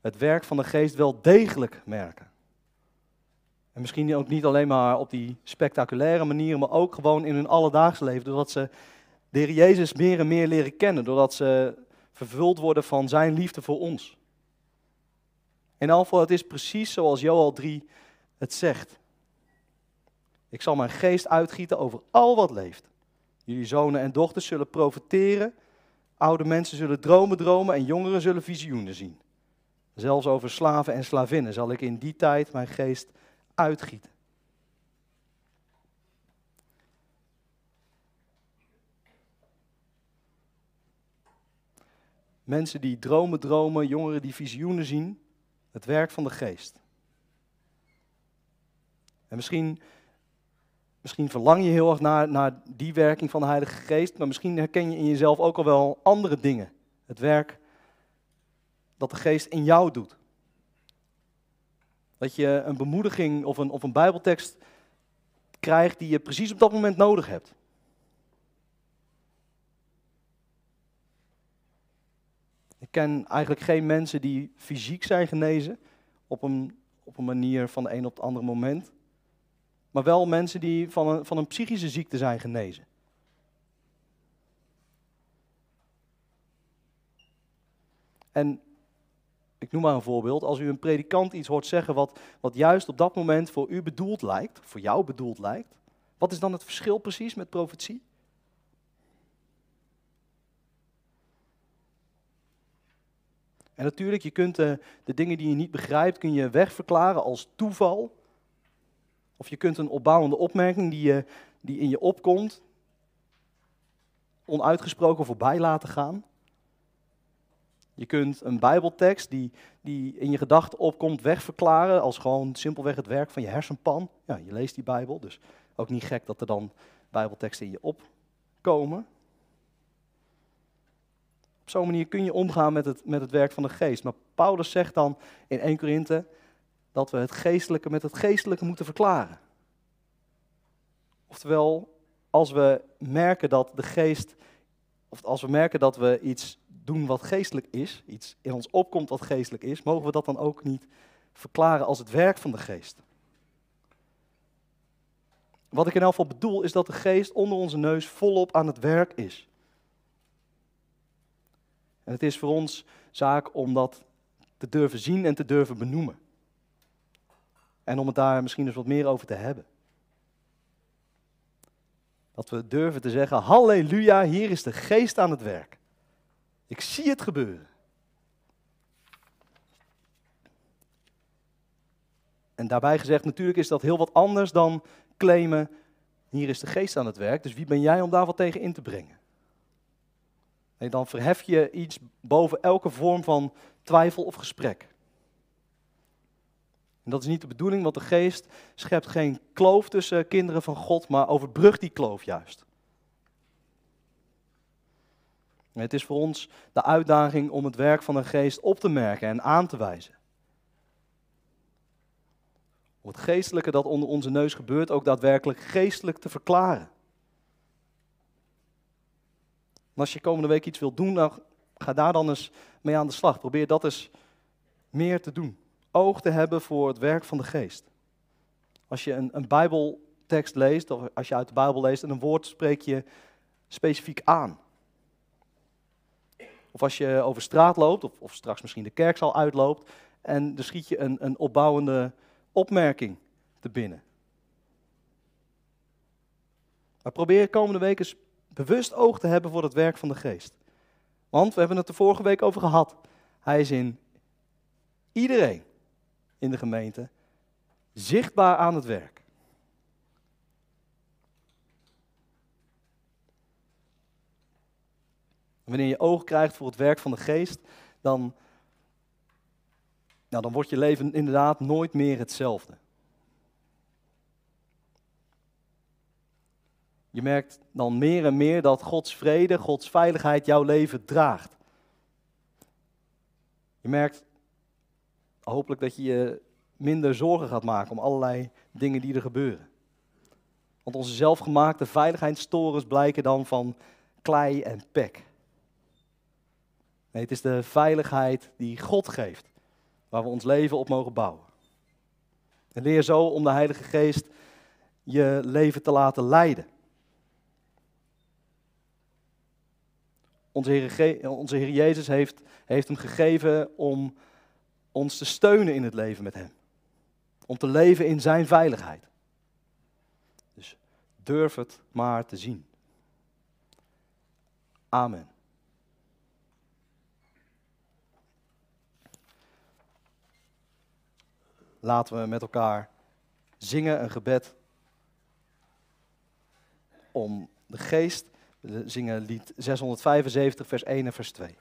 het werk van de geest wel degelijk merken. En misschien ook niet alleen maar op die spectaculaire manieren, maar ook gewoon in hun alledaagse leven. Doordat ze de Heer Jezus meer en meer leren kennen. Doordat ze vervuld worden van zijn liefde voor ons. Elk geval, het is precies zoals Joel 3 het zegt. Ik zal mijn geest uitgieten over al wat leeft. Jullie zonen en dochters zullen profeteren. Oude mensen zullen dromen dromen en jongeren zullen visioenen zien. Zelfs over slaven en slavinnen zal ik in die tijd mijn geest uitgieten. Mensen die dromen dromen, jongeren die visioenen zien, het werk van de geest. En misschien, misschien verlang je heel erg naar, naar die werking van de Heilige Geest, maar misschien herken je in jezelf ook al wel andere dingen. Het werk dat de Geest in jou doet. Dat je een bemoediging of een, of een Bijbeltekst krijgt die je precies op dat moment nodig hebt. Ik ken eigenlijk geen mensen die fysiek zijn genezen op een, op een manier van de een op het andere moment. Maar wel mensen die van een, van een psychische ziekte zijn genezen. En ik noem maar een voorbeeld. Als u een predikant iets hoort zeggen wat, wat juist op dat moment voor u bedoeld lijkt, voor jou bedoeld lijkt, wat is dan het verschil precies met profetie? En natuurlijk, je kunt de, de dingen die je niet begrijpt, kun je wegverklaren als toeval. Of je kunt een opbouwende opmerking die, je, die in je opkomt, onuitgesproken voorbij laten gaan. Je kunt een Bijbeltekst die, die in je gedachten opkomt wegverklaren als gewoon simpelweg het werk van je hersenpan. Ja, je leest die Bijbel, dus ook niet gek dat er dan Bijbelteksten in je opkomen. Op zo'n manier kun je omgaan met het, met het werk van de geest. Maar Paulus zegt dan in 1 Korinthe dat we het geestelijke met het geestelijke moeten verklaren. Oftewel, als we merken dat de geest, of als we merken dat we iets doen wat geestelijk is, iets in ons opkomt wat geestelijk is, mogen we dat dan ook niet verklaren als het werk van de geest. Wat ik in elk geval bedoel is dat de geest onder onze neus volop aan het werk is. En het is voor ons zaak om dat te durven zien en te durven benoemen. En om het daar misschien eens wat meer over te hebben. Dat we durven te zeggen, halleluja, hier is de geest aan het werk. Ik zie het gebeuren. En daarbij gezegd, natuurlijk is dat heel wat anders dan claimen, hier is de geest aan het werk, dus wie ben jij om daar wat tegen in te brengen? Nee, dan verhef je iets boven elke vorm van twijfel of gesprek. En dat is niet de bedoeling, want de geest schept geen kloof tussen kinderen van God, maar overbrugt die kloof juist. En het is voor ons de uitdaging om het werk van de geest op te merken en aan te wijzen. Het geestelijke dat onder onze neus gebeurt ook daadwerkelijk geestelijk te verklaren. En als je komende week iets wilt doen, dan ga daar dan eens mee aan de slag. Probeer dat eens meer te doen. Oog te hebben voor het werk van de geest. Als je een, een Bijbeltekst leest, of als je uit de Bijbel leest en een woord spreek je specifiek aan. Of als je over straat loopt, of, of straks misschien de kerkzaal uitloopt, en er schiet je een, een opbouwende opmerking te binnen. Maar probeer komende week eens bewust oog te hebben voor het werk van de geest. Want we hebben het er vorige week over gehad. Hij is in iedereen in de gemeente zichtbaar aan het werk. Wanneer je oog krijgt voor het werk van de geest, dan, nou, dan wordt je leven inderdaad nooit meer hetzelfde. Je merkt dan meer en meer dat Gods vrede, Gods veiligheid jouw leven draagt. Je merkt hopelijk dat je je minder zorgen gaat maken om allerlei dingen die er gebeuren. Want onze zelfgemaakte veiligheidstorens blijken dan van klei en pek. Nee, het is de veiligheid die God geeft. waar we ons leven op mogen bouwen. En leer zo om de Heilige Geest je leven te laten leiden. Onze Heer, onze Jezus heeft, heeft hem gegeven om ons te steunen in het leven met Hem. Om te leven in Zijn veiligheid. Dus durf het maar te zien. Amen. Laten we met elkaar zingen een gebed om de geest. We zingen lied 675, vers 1 en vers 2.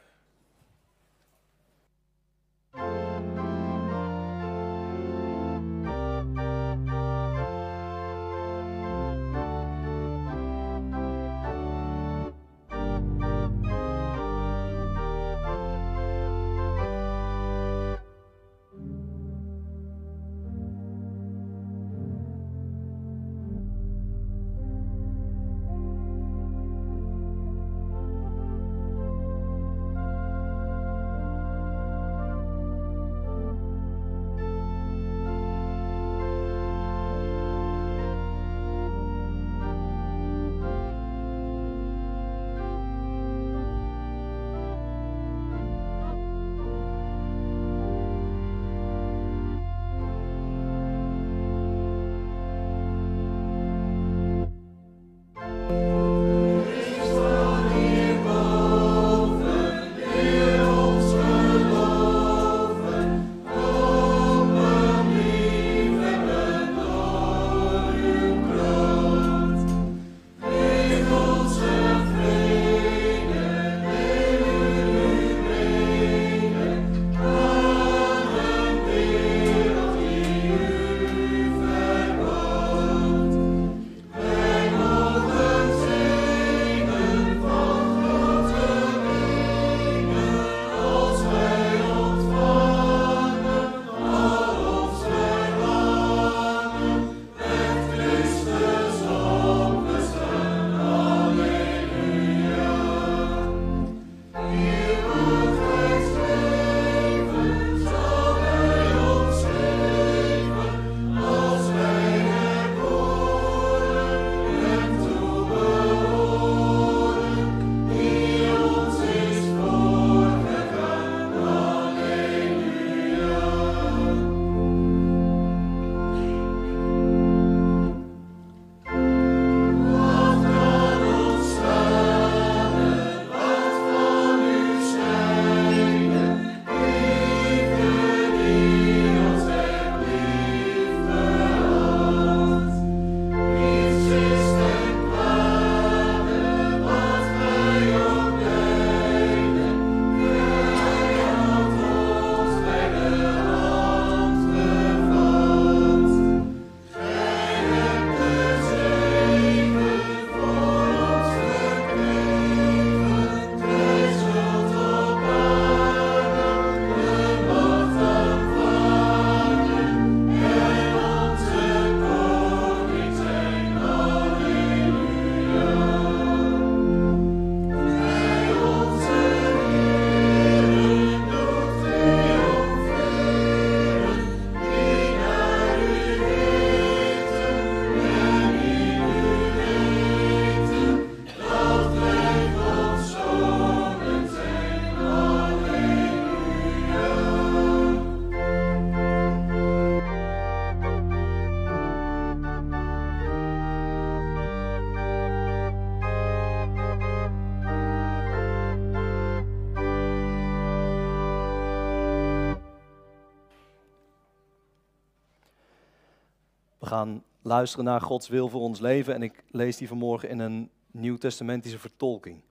Gaan luisteren naar Gods wil voor ons leven en ik lees die vanmorgen in een nieuwtestamentische vertolking.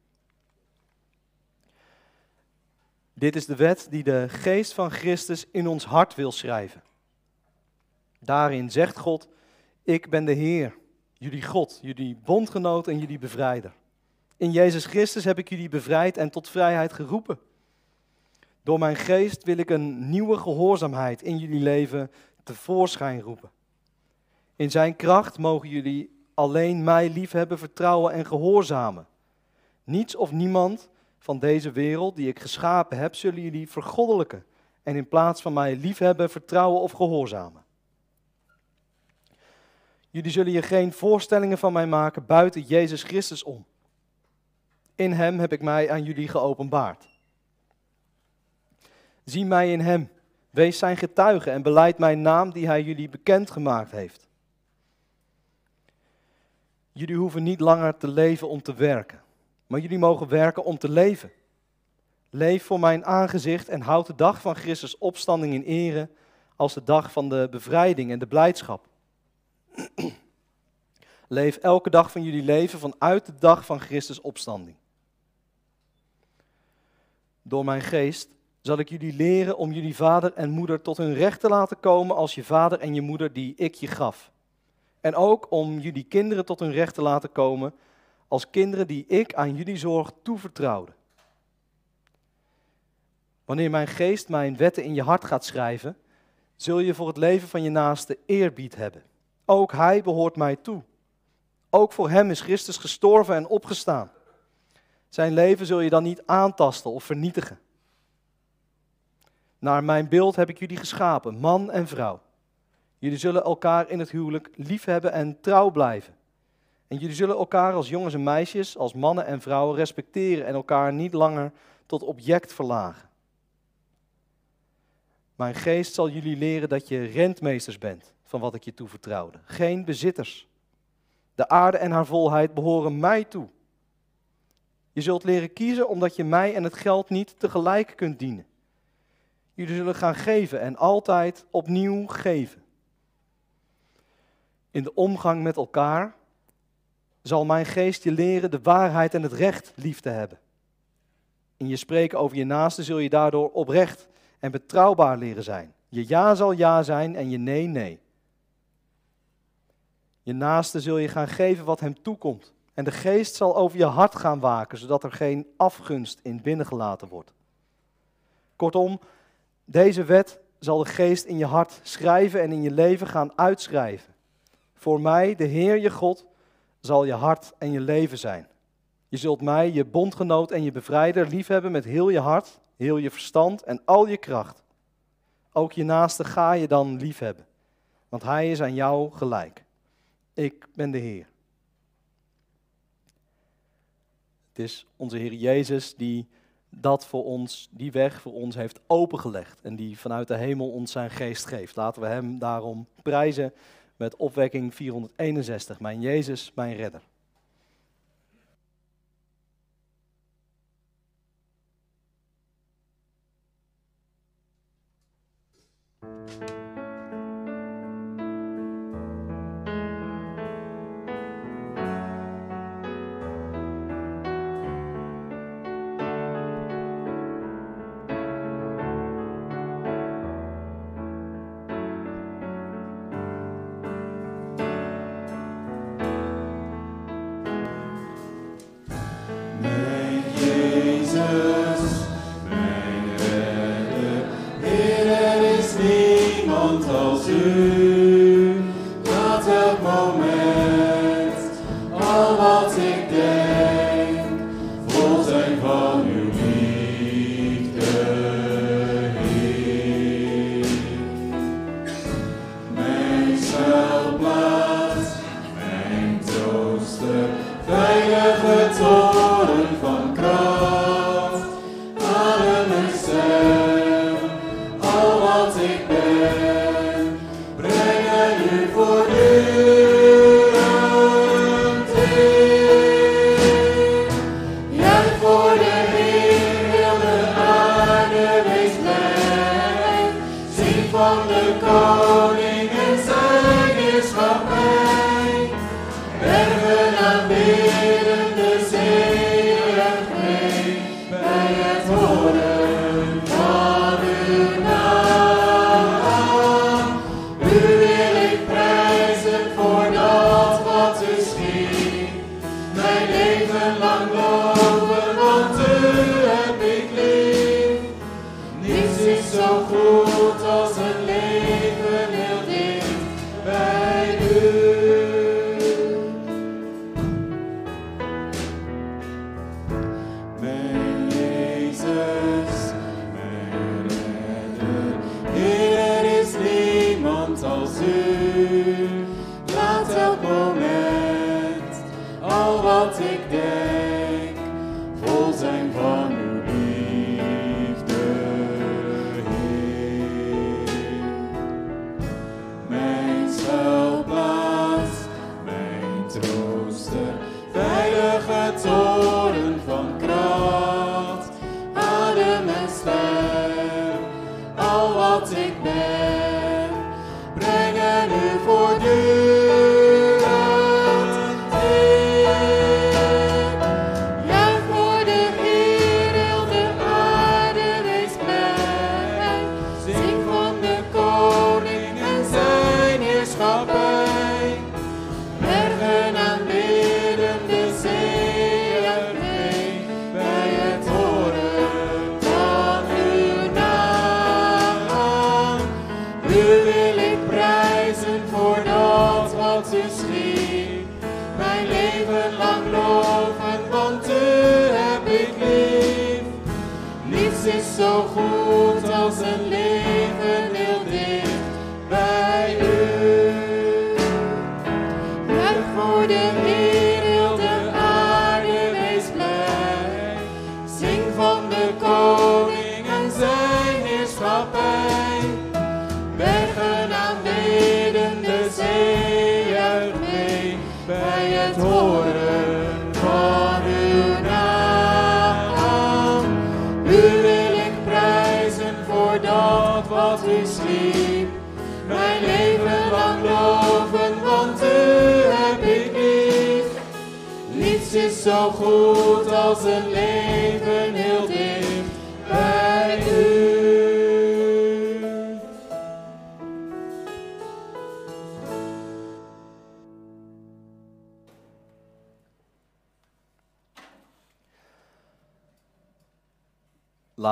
Dit is de wet die de geest van Christus in ons hart wil schrijven. Daarin zegt God, ik ben de Heer, jullie God, jullie bondgenoot en jullie bevrijder. In Jezus Christus heb ik jullie bevrijd en tot vrijheid geroepen. Door mijn geest wil ik een nieuwe gehoorzaamheid in jullie leven tevoorschijn roepen. In zijn kracht mogen jullie alleen mij liefhebben, vertrouwen en gehoorzamen. Niets of niemand van deze wereld die ik geschapen heb, zullen jullie vergoddelijken en in plaats van mij liefhebben, vertrouwen of gehoorzamen. Jullie zullen je geen voorstellingen van mij maken buiten Jezus Christus om. In Hem heb ik mij aan jullie geopenbaard. Zie mij in Hem, wees Zijn getuige en beleid mijn naam die Hij jullie bekendgemaakt heeft. Jullie hoeven niet langer te leven om te werken, maar jullie mogen werken om te leven. Leef voor mijn aangezicht en houd de dag van Christus opstanding in ere als de dag van de bevrijding en de blijdschap. Leef elke dag van jullie leven vanuit de dag van Christus opstanding. Door mijn geest zal ik jullie leren om jullie vader en moeder tot hun recht te laten komen als je vader en je moeder die ik je gaf. En ook om jullie kinderen tot hun recht te laten komen als kinderen die ik aan jullie zorg toevertrouwde. Wanneer mijn geest mijn wetten in je hart gaat schrijven, zul je voor het leven van je naaste eerbied hebben. Ook hij behoort mij toe. Ook voor hem is Christus gestorven en opgestaan. Zijn leven zul je dan niet aantasten of vernietigen. Naar mijn beeld heb ik jullie geschapen, man en vrouw. Jullie zullen elkaar in het huwelijk liefhebben en trouw blijven. En jullie zullen elkaar als jongens en meisjes, als mannen en vrouwen respecteren en elkaar niet langer tot object verlagen. Mijn geest zal jullie leren dat je rentmeesters bent van wat ik je toevertrouwde, geen bezitters. De aarde en haar volheid behoren mij toe. Je zult leren kiezen omdat je mij en het geld niet tegelijk kunt dienen. Jullie zullen gaan geven en altijd opnieuw geven. In de omgang met elkaar zal mijn geest je leren de waarheid en het recht lief te hebben. In je spreken over je naaste zul je daardoor oprecht en betrouwbaar leren zijn. Je ja zal ja zijn en je nee nee. Je naaste zul je gaan geven wat hem toekomt. En de geest zal over je hart gaan waken, zodat er geen afgunst in binnengelaten wordt. Kortom, deze wet zal de geest in je hart schrijven en in je leven gaan uitschrijven. Voor mij, de Heer je God, zal je hart en je leven zijn. Je zult mij, je bondgenoot en je bevrijder, liefhebben met heel je hart, heel je verstand en al je kracht. Ook je naaste ga je dan liefhebben, want hij is aan jou gelijk. Ik ben de Heer. Het is onze Heer Jezus die dat voor ons, die weg voor ons heeft opengelegd en die vanuit de hemel ons zijn geest geeft. Laten we Hem daarom prijzen met opwekking 461. Mijn Jezus, mijn redder.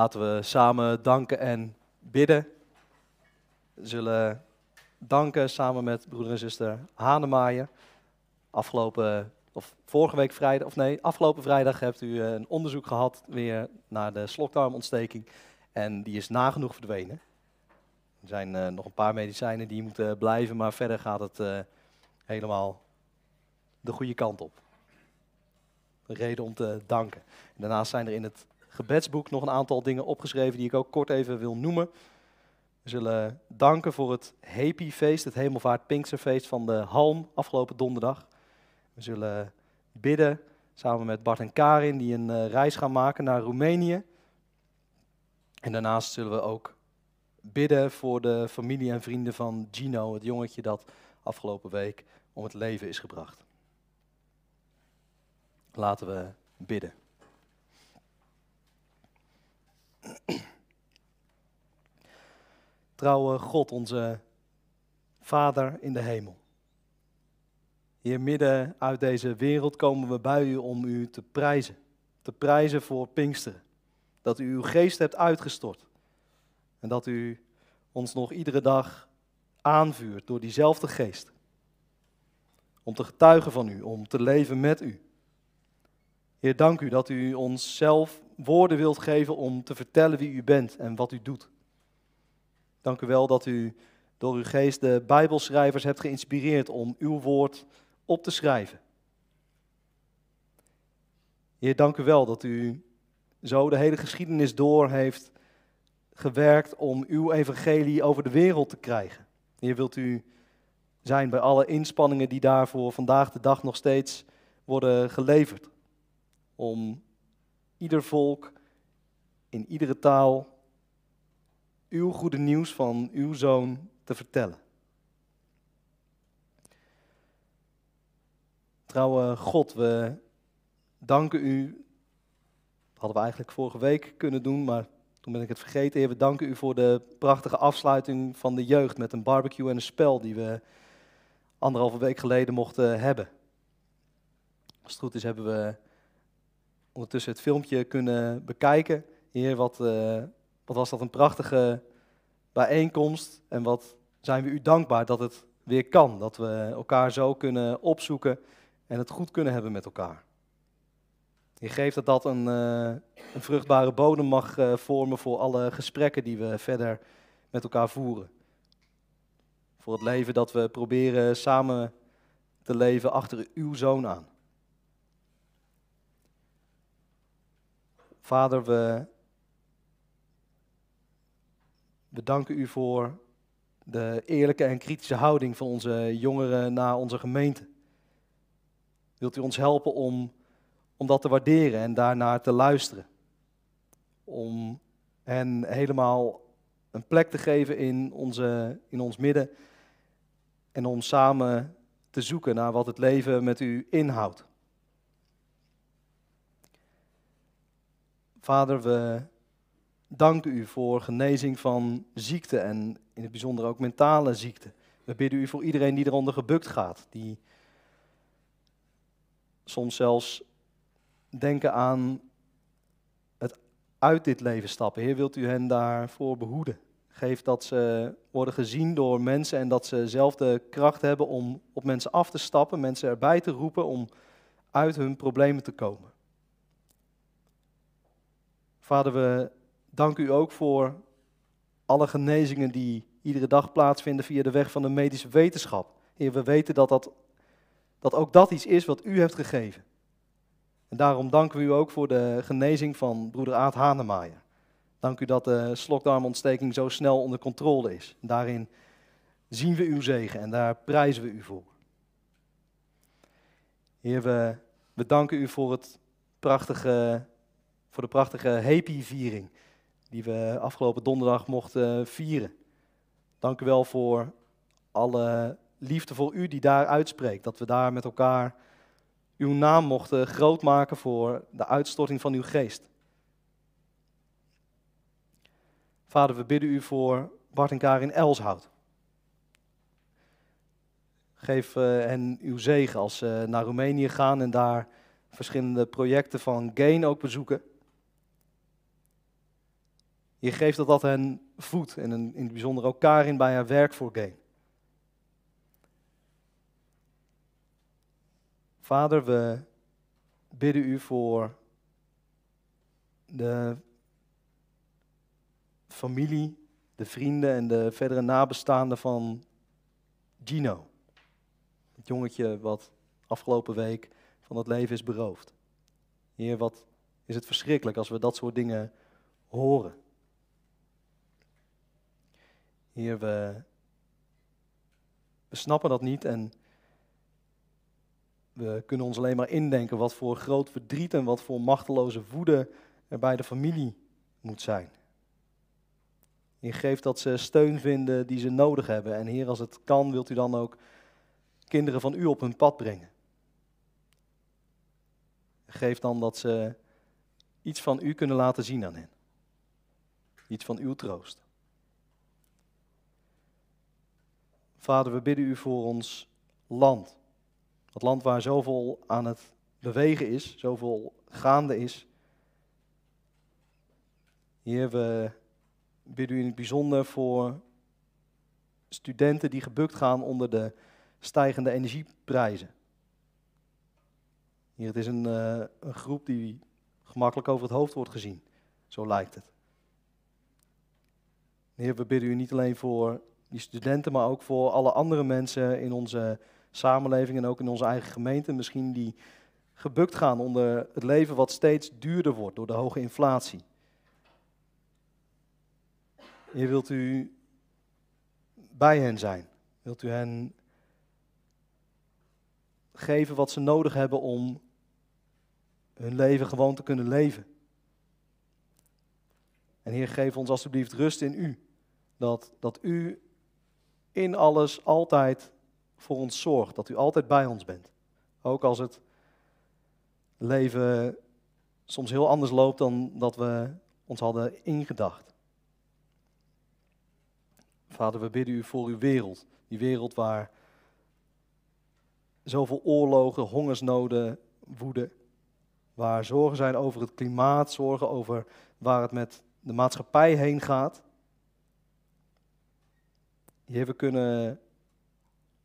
Laten we samen danken en bidden. We zullen danken samen met broeder en zuster Hanemaaien. Afgelopen, of vorige week vrijdag, of nee, afgelopen vrijdag hebt u eh, een onderzoek gehad weer naar de slokdarmontsteking. En die is nagenoeg verdwenen. Er zijn eh, nog een paar medicijnen die moeten blijven, maar verder gaat het eh, helemaal de goede kant op. Een reden om te danken. Daarnaast zijn er in het gebedsboek nog een aantal dingen opgeschreven die ik ook kort even wil noemen. We zullen danken voor het Happy-feest, het Hemelvaart Pinksterfeest van de Halm afgelopen donderdag. We zullen bidden samen met Bart en Karin die een eh, reis gaan maken naar Roemenië. En daarnaast zullen we ook bidden voor de familie en vrienden van Gino, het jongetje dat afgelopen week om het leven is gebracht. Laten we bidden. Trouwe God, onze Vader in de hemel. Hier midden uit deze wereld komen we bij u om u te prijzen. Te prijzen voor Pinksteren. Dat u uw geest hebt uitgestort. En dat u ons nog iedere dag aanvuurt door diezelfde geest. Om te getuigen van u, om te leven met u. Heer, dank u dat u ons zelf woorden wilt geven om te vertellen wie u bent en wat u doet. Dank u wel dat u door uw geest de Bijbelschrijvers hebt geïnspireerd om uw woord op te schrijven. Heer, dank u wel dat u zo de hele geschiedenis door heeft gewerkt om uw evangelie over de wereld te krijgen. Heer, wilt u zijn bij alle inspanningen die daarvoor vandaag de dag nog steeds worden geleverd. Om ieder volk in iedere taal uw goede nieuws van uw zoon te vertellen. Trouwe God, we danken u. Dat hadden we eigenlijk vorige week kunnen doen, maar toen ben ik het vergeten. Heer, we danken u voor de prachtige afsluiting van de jeugd met een barbecue en een spel die we anderhalve week geleden mochten hebben. Als het goed is hebben we ondertussen het filmpje kunnen bekijken. Heer, wat, uh, wat was dat een prachtige bijeenkomst en wat zijn we u dankbaar dat het weer kan. Dat we elkaar zo kunnen opzoeken en het goed kunnen hebben met elkaar. Je geeft dat dat een, uh, een vruchtbare bodem mag uh, vormen voor alle gesprekken die we verder met elkaar voeren. Voor het leven dat we proberen samen te leven achter uw zoon aan. Vader, we, we danken u voor de eerlijke en kritische houding van onze jongeren naar onze gemeente. Wilt u ons helpen om, om dat te waarderen en daarnaar te luisteren? Om hen helemaal een plek te geven in, onze, in ons midden en om samen te zoeken naar wat het leven met u inhoudt. Vader, we danken u voor genezing van ziekte en in het bijzonder ook mentale ziekte. We bidden u voor iedereen die eronder gebukt gaat, die soms zelfs denken aan het uit dit leven stappen. Heer, wilt u hen daarvoor behoeden? Geef dat ze worden gezien door mensen en dat ze zelf de kracht hebben om op mensen af te stappen, mensen erbij te roepen om uit hun problemen te komen. Vader, we danken u ook voor alle genezingen die iedere dag plaatsvinden via de weg van de medische wetenschap. Heer, we weten dat, dat, dat ook dat iets is wat u heeft gegeven. En daarom danken we u ook voor de genezing van broeder Aad Hanemaaien. Dank u dat de slokdarmontsteking zo snel onder controle is. Daarin zien we uw zegen en daar prijzen we u voor. Heer, we, we danken u voor, het prachtige, voor de prachtige Happy-viering die we afgelopen donderdag mochten vieren. Dank u wel voor alle liefde voor u die daar uitspreekt. Dat we daar met elkaar uw naam mochten groot maken voor de uitstorting van uw geest. Vader, we bidden u voor Bart en Karin Elshout. Geef uh, hen uw zegen als ze naar Roemenië gaan en daar verschillende projecten van Gain ook bezoeken. Je geeft dat dat hen voedt en in het bijzonder ook Karin bij haar werk voor Gain. Vader, we bidden u voor de familie, de vrienden en de verdere nabestaanden van Gino. Het jongetje wat afgelopen week van het leven is beroofd. Heer, wat is het verschrikkelijk als we dat soort dingen horen. Heer, we, we snappen dat niet en we kunnen ons alleen maar indenken wat voor groot verdriet en wat voor machteloze woede er bij de familie moet zijn. Heer, geef dat ze steun vinden die ze nodig hebben. En Heer, als het kan, wilt u dan ook kinderen van u op hun pad brengen. Geef dan dat ze iets van u kunnen laten zien aan hen. Iets van uw troost. Vader, we bidden u voor ons land. Dat land waar zoveel aan het bewegen is, zoveel gaande is. Heer, we bidden u in het bijzonder voor studenten die gebukt gaan onder de stijgende energieprijzen. Hier, het is een, uh, een groep die gemakkelijk over het hoofd wordt gezien. Zo lijkt het. Heer, we bidden u niet alleen voor die studenten, maar ook voor alle andere mensen in onze samenleving en ook in onze eigen gemeente. Misschien die gebukt gaan onder het leven wat steeds duurder wordt door de hoge inflatie. Heer, wilt u bij hen zijn? Wilt u hen geven wat ze nodig hebben om hun leven gewoon te kunnen leven? En Heer, geef ons alstublieft rust in u. Dat, dat u in alles altijd voor ons zorgt. Dat u altijd bij ons bent. Ook als het leven soms heel anders loopt dan dat we ons hadden ingedacht. Vader, we bidden u voor uw wereld. Die wereld waar zoveel oorlogen, hongersnoden woeden. Waar zorgen zijn over het klimaat, zorgen over waar het met de maatschappij heen gaat. Heer, we kunnen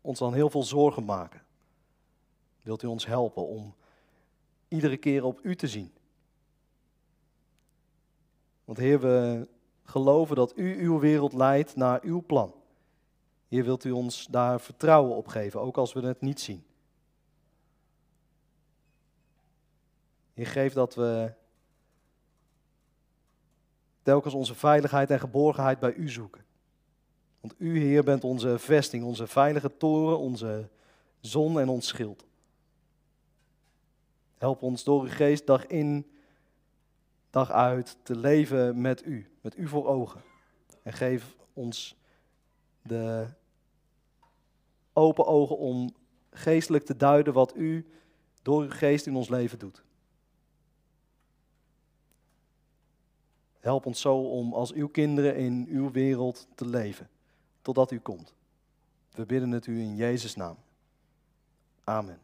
ons dan heel veel zorgen maken. Wilt u ons helpen om iedere keer op u te zien? Want Heer, we geloven dat u uw wereld leidt naar uw plan. Heer, wilt u ons daar vertrouwen op geven, ook als we het niet zien. Heer, geef dat we telkens onze veiligheid en geborgenheid bij u zoeken. Want u, Heer, bent onze vesting, onze veilige toren, onze zon en ons schild. Help ons door uw geest dag in, dag uit te leven met u, met u voor ogen. En geef ons de open ogen om geestelijk te duiden wat u door uw geest in ons leven doet. Help ons zo om als uw kinderen in uw wereld te leven totdat u komt. We bidden het u in Jezus' naam. Amen.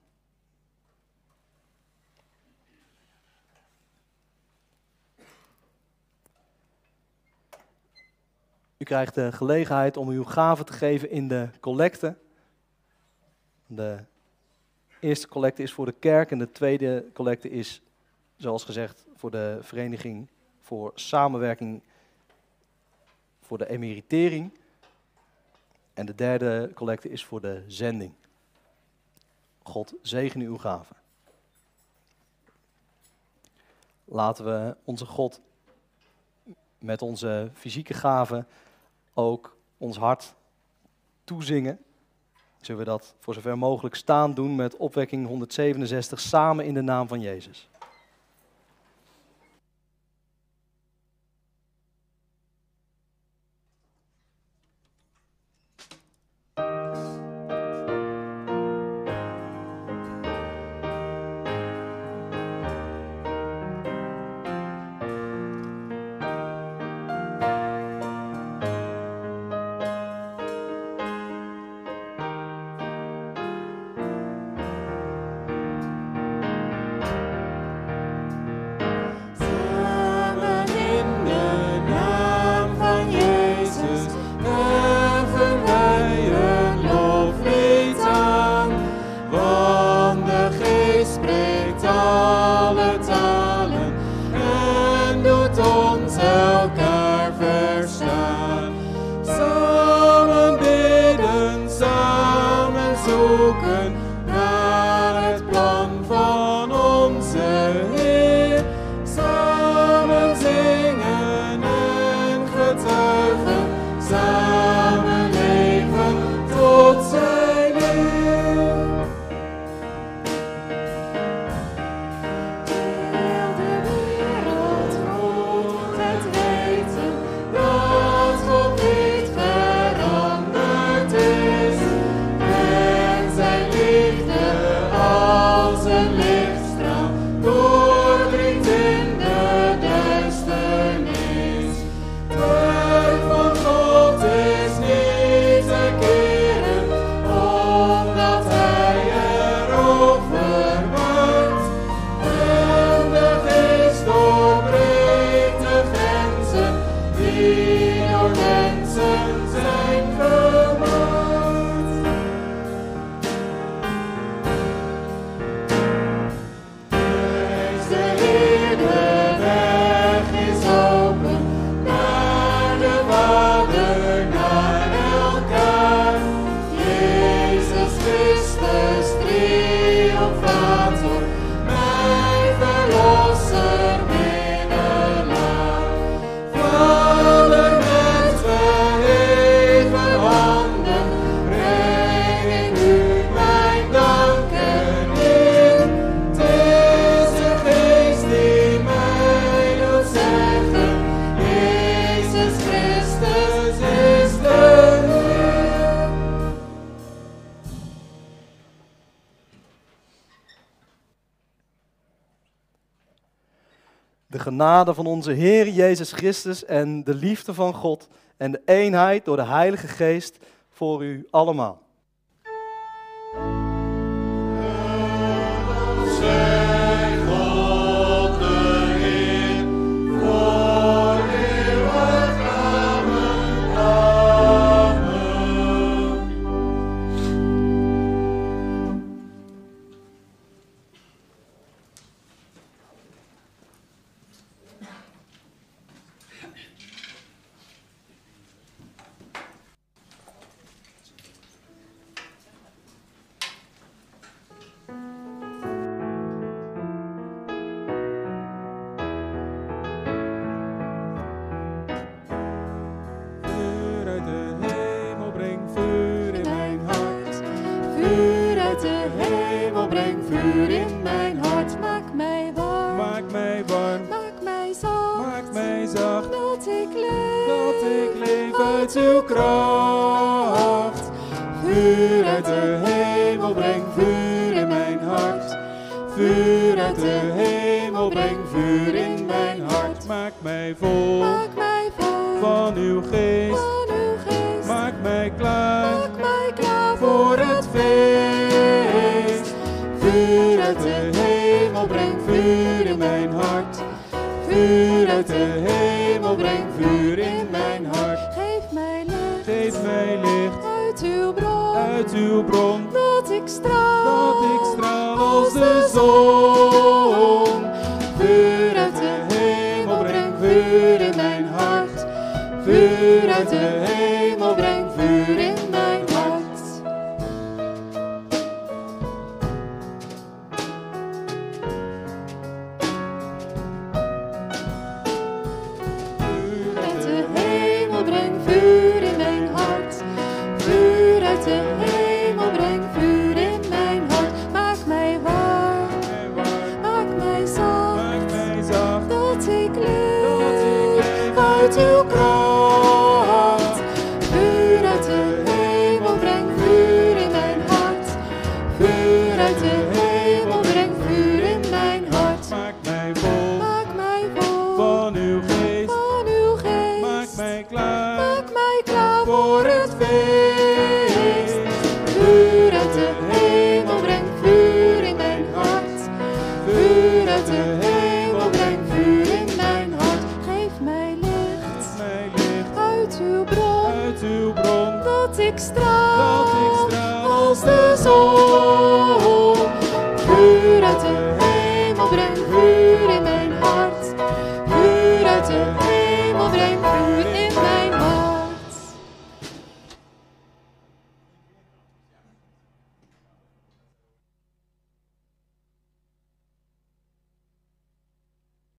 U krijgt de gelegenheid om uw gave te geven in de collecte. De eerste collecte is voor de kerk en de tweede collecte is, zoals gezegd, voor de vereniging voor samenwerking voor de emeritering. En de derde collecte is voor de zending. God zegen uw gaven. Laten we onze God met onze fysieke gaven ook ons hart toezingen. Zullen we dat voor zover mogelijk staan doen met opwekking 167 samen in de naam van Jezus. Genade van onze Heer Jezus Christus en de liefde van God en de eenheid door de Heilige Geest voor u allemaal. Kracht. Vuur uit de hemel, breng vuur in mijn hart. Vuur uit de hemel, breng vuur in mijn hart. Maak mij vol maak mij vol van uw geest. van uw geest. Maak mij klaar Maak mij klaar voor het feest. Vuur uit de hemel, breng vuur in mijn hart. Vuur uit de hemel, breng vuur licht uit uw bron. uit uw bron, Dat ik straal, dat ik straal als de zon.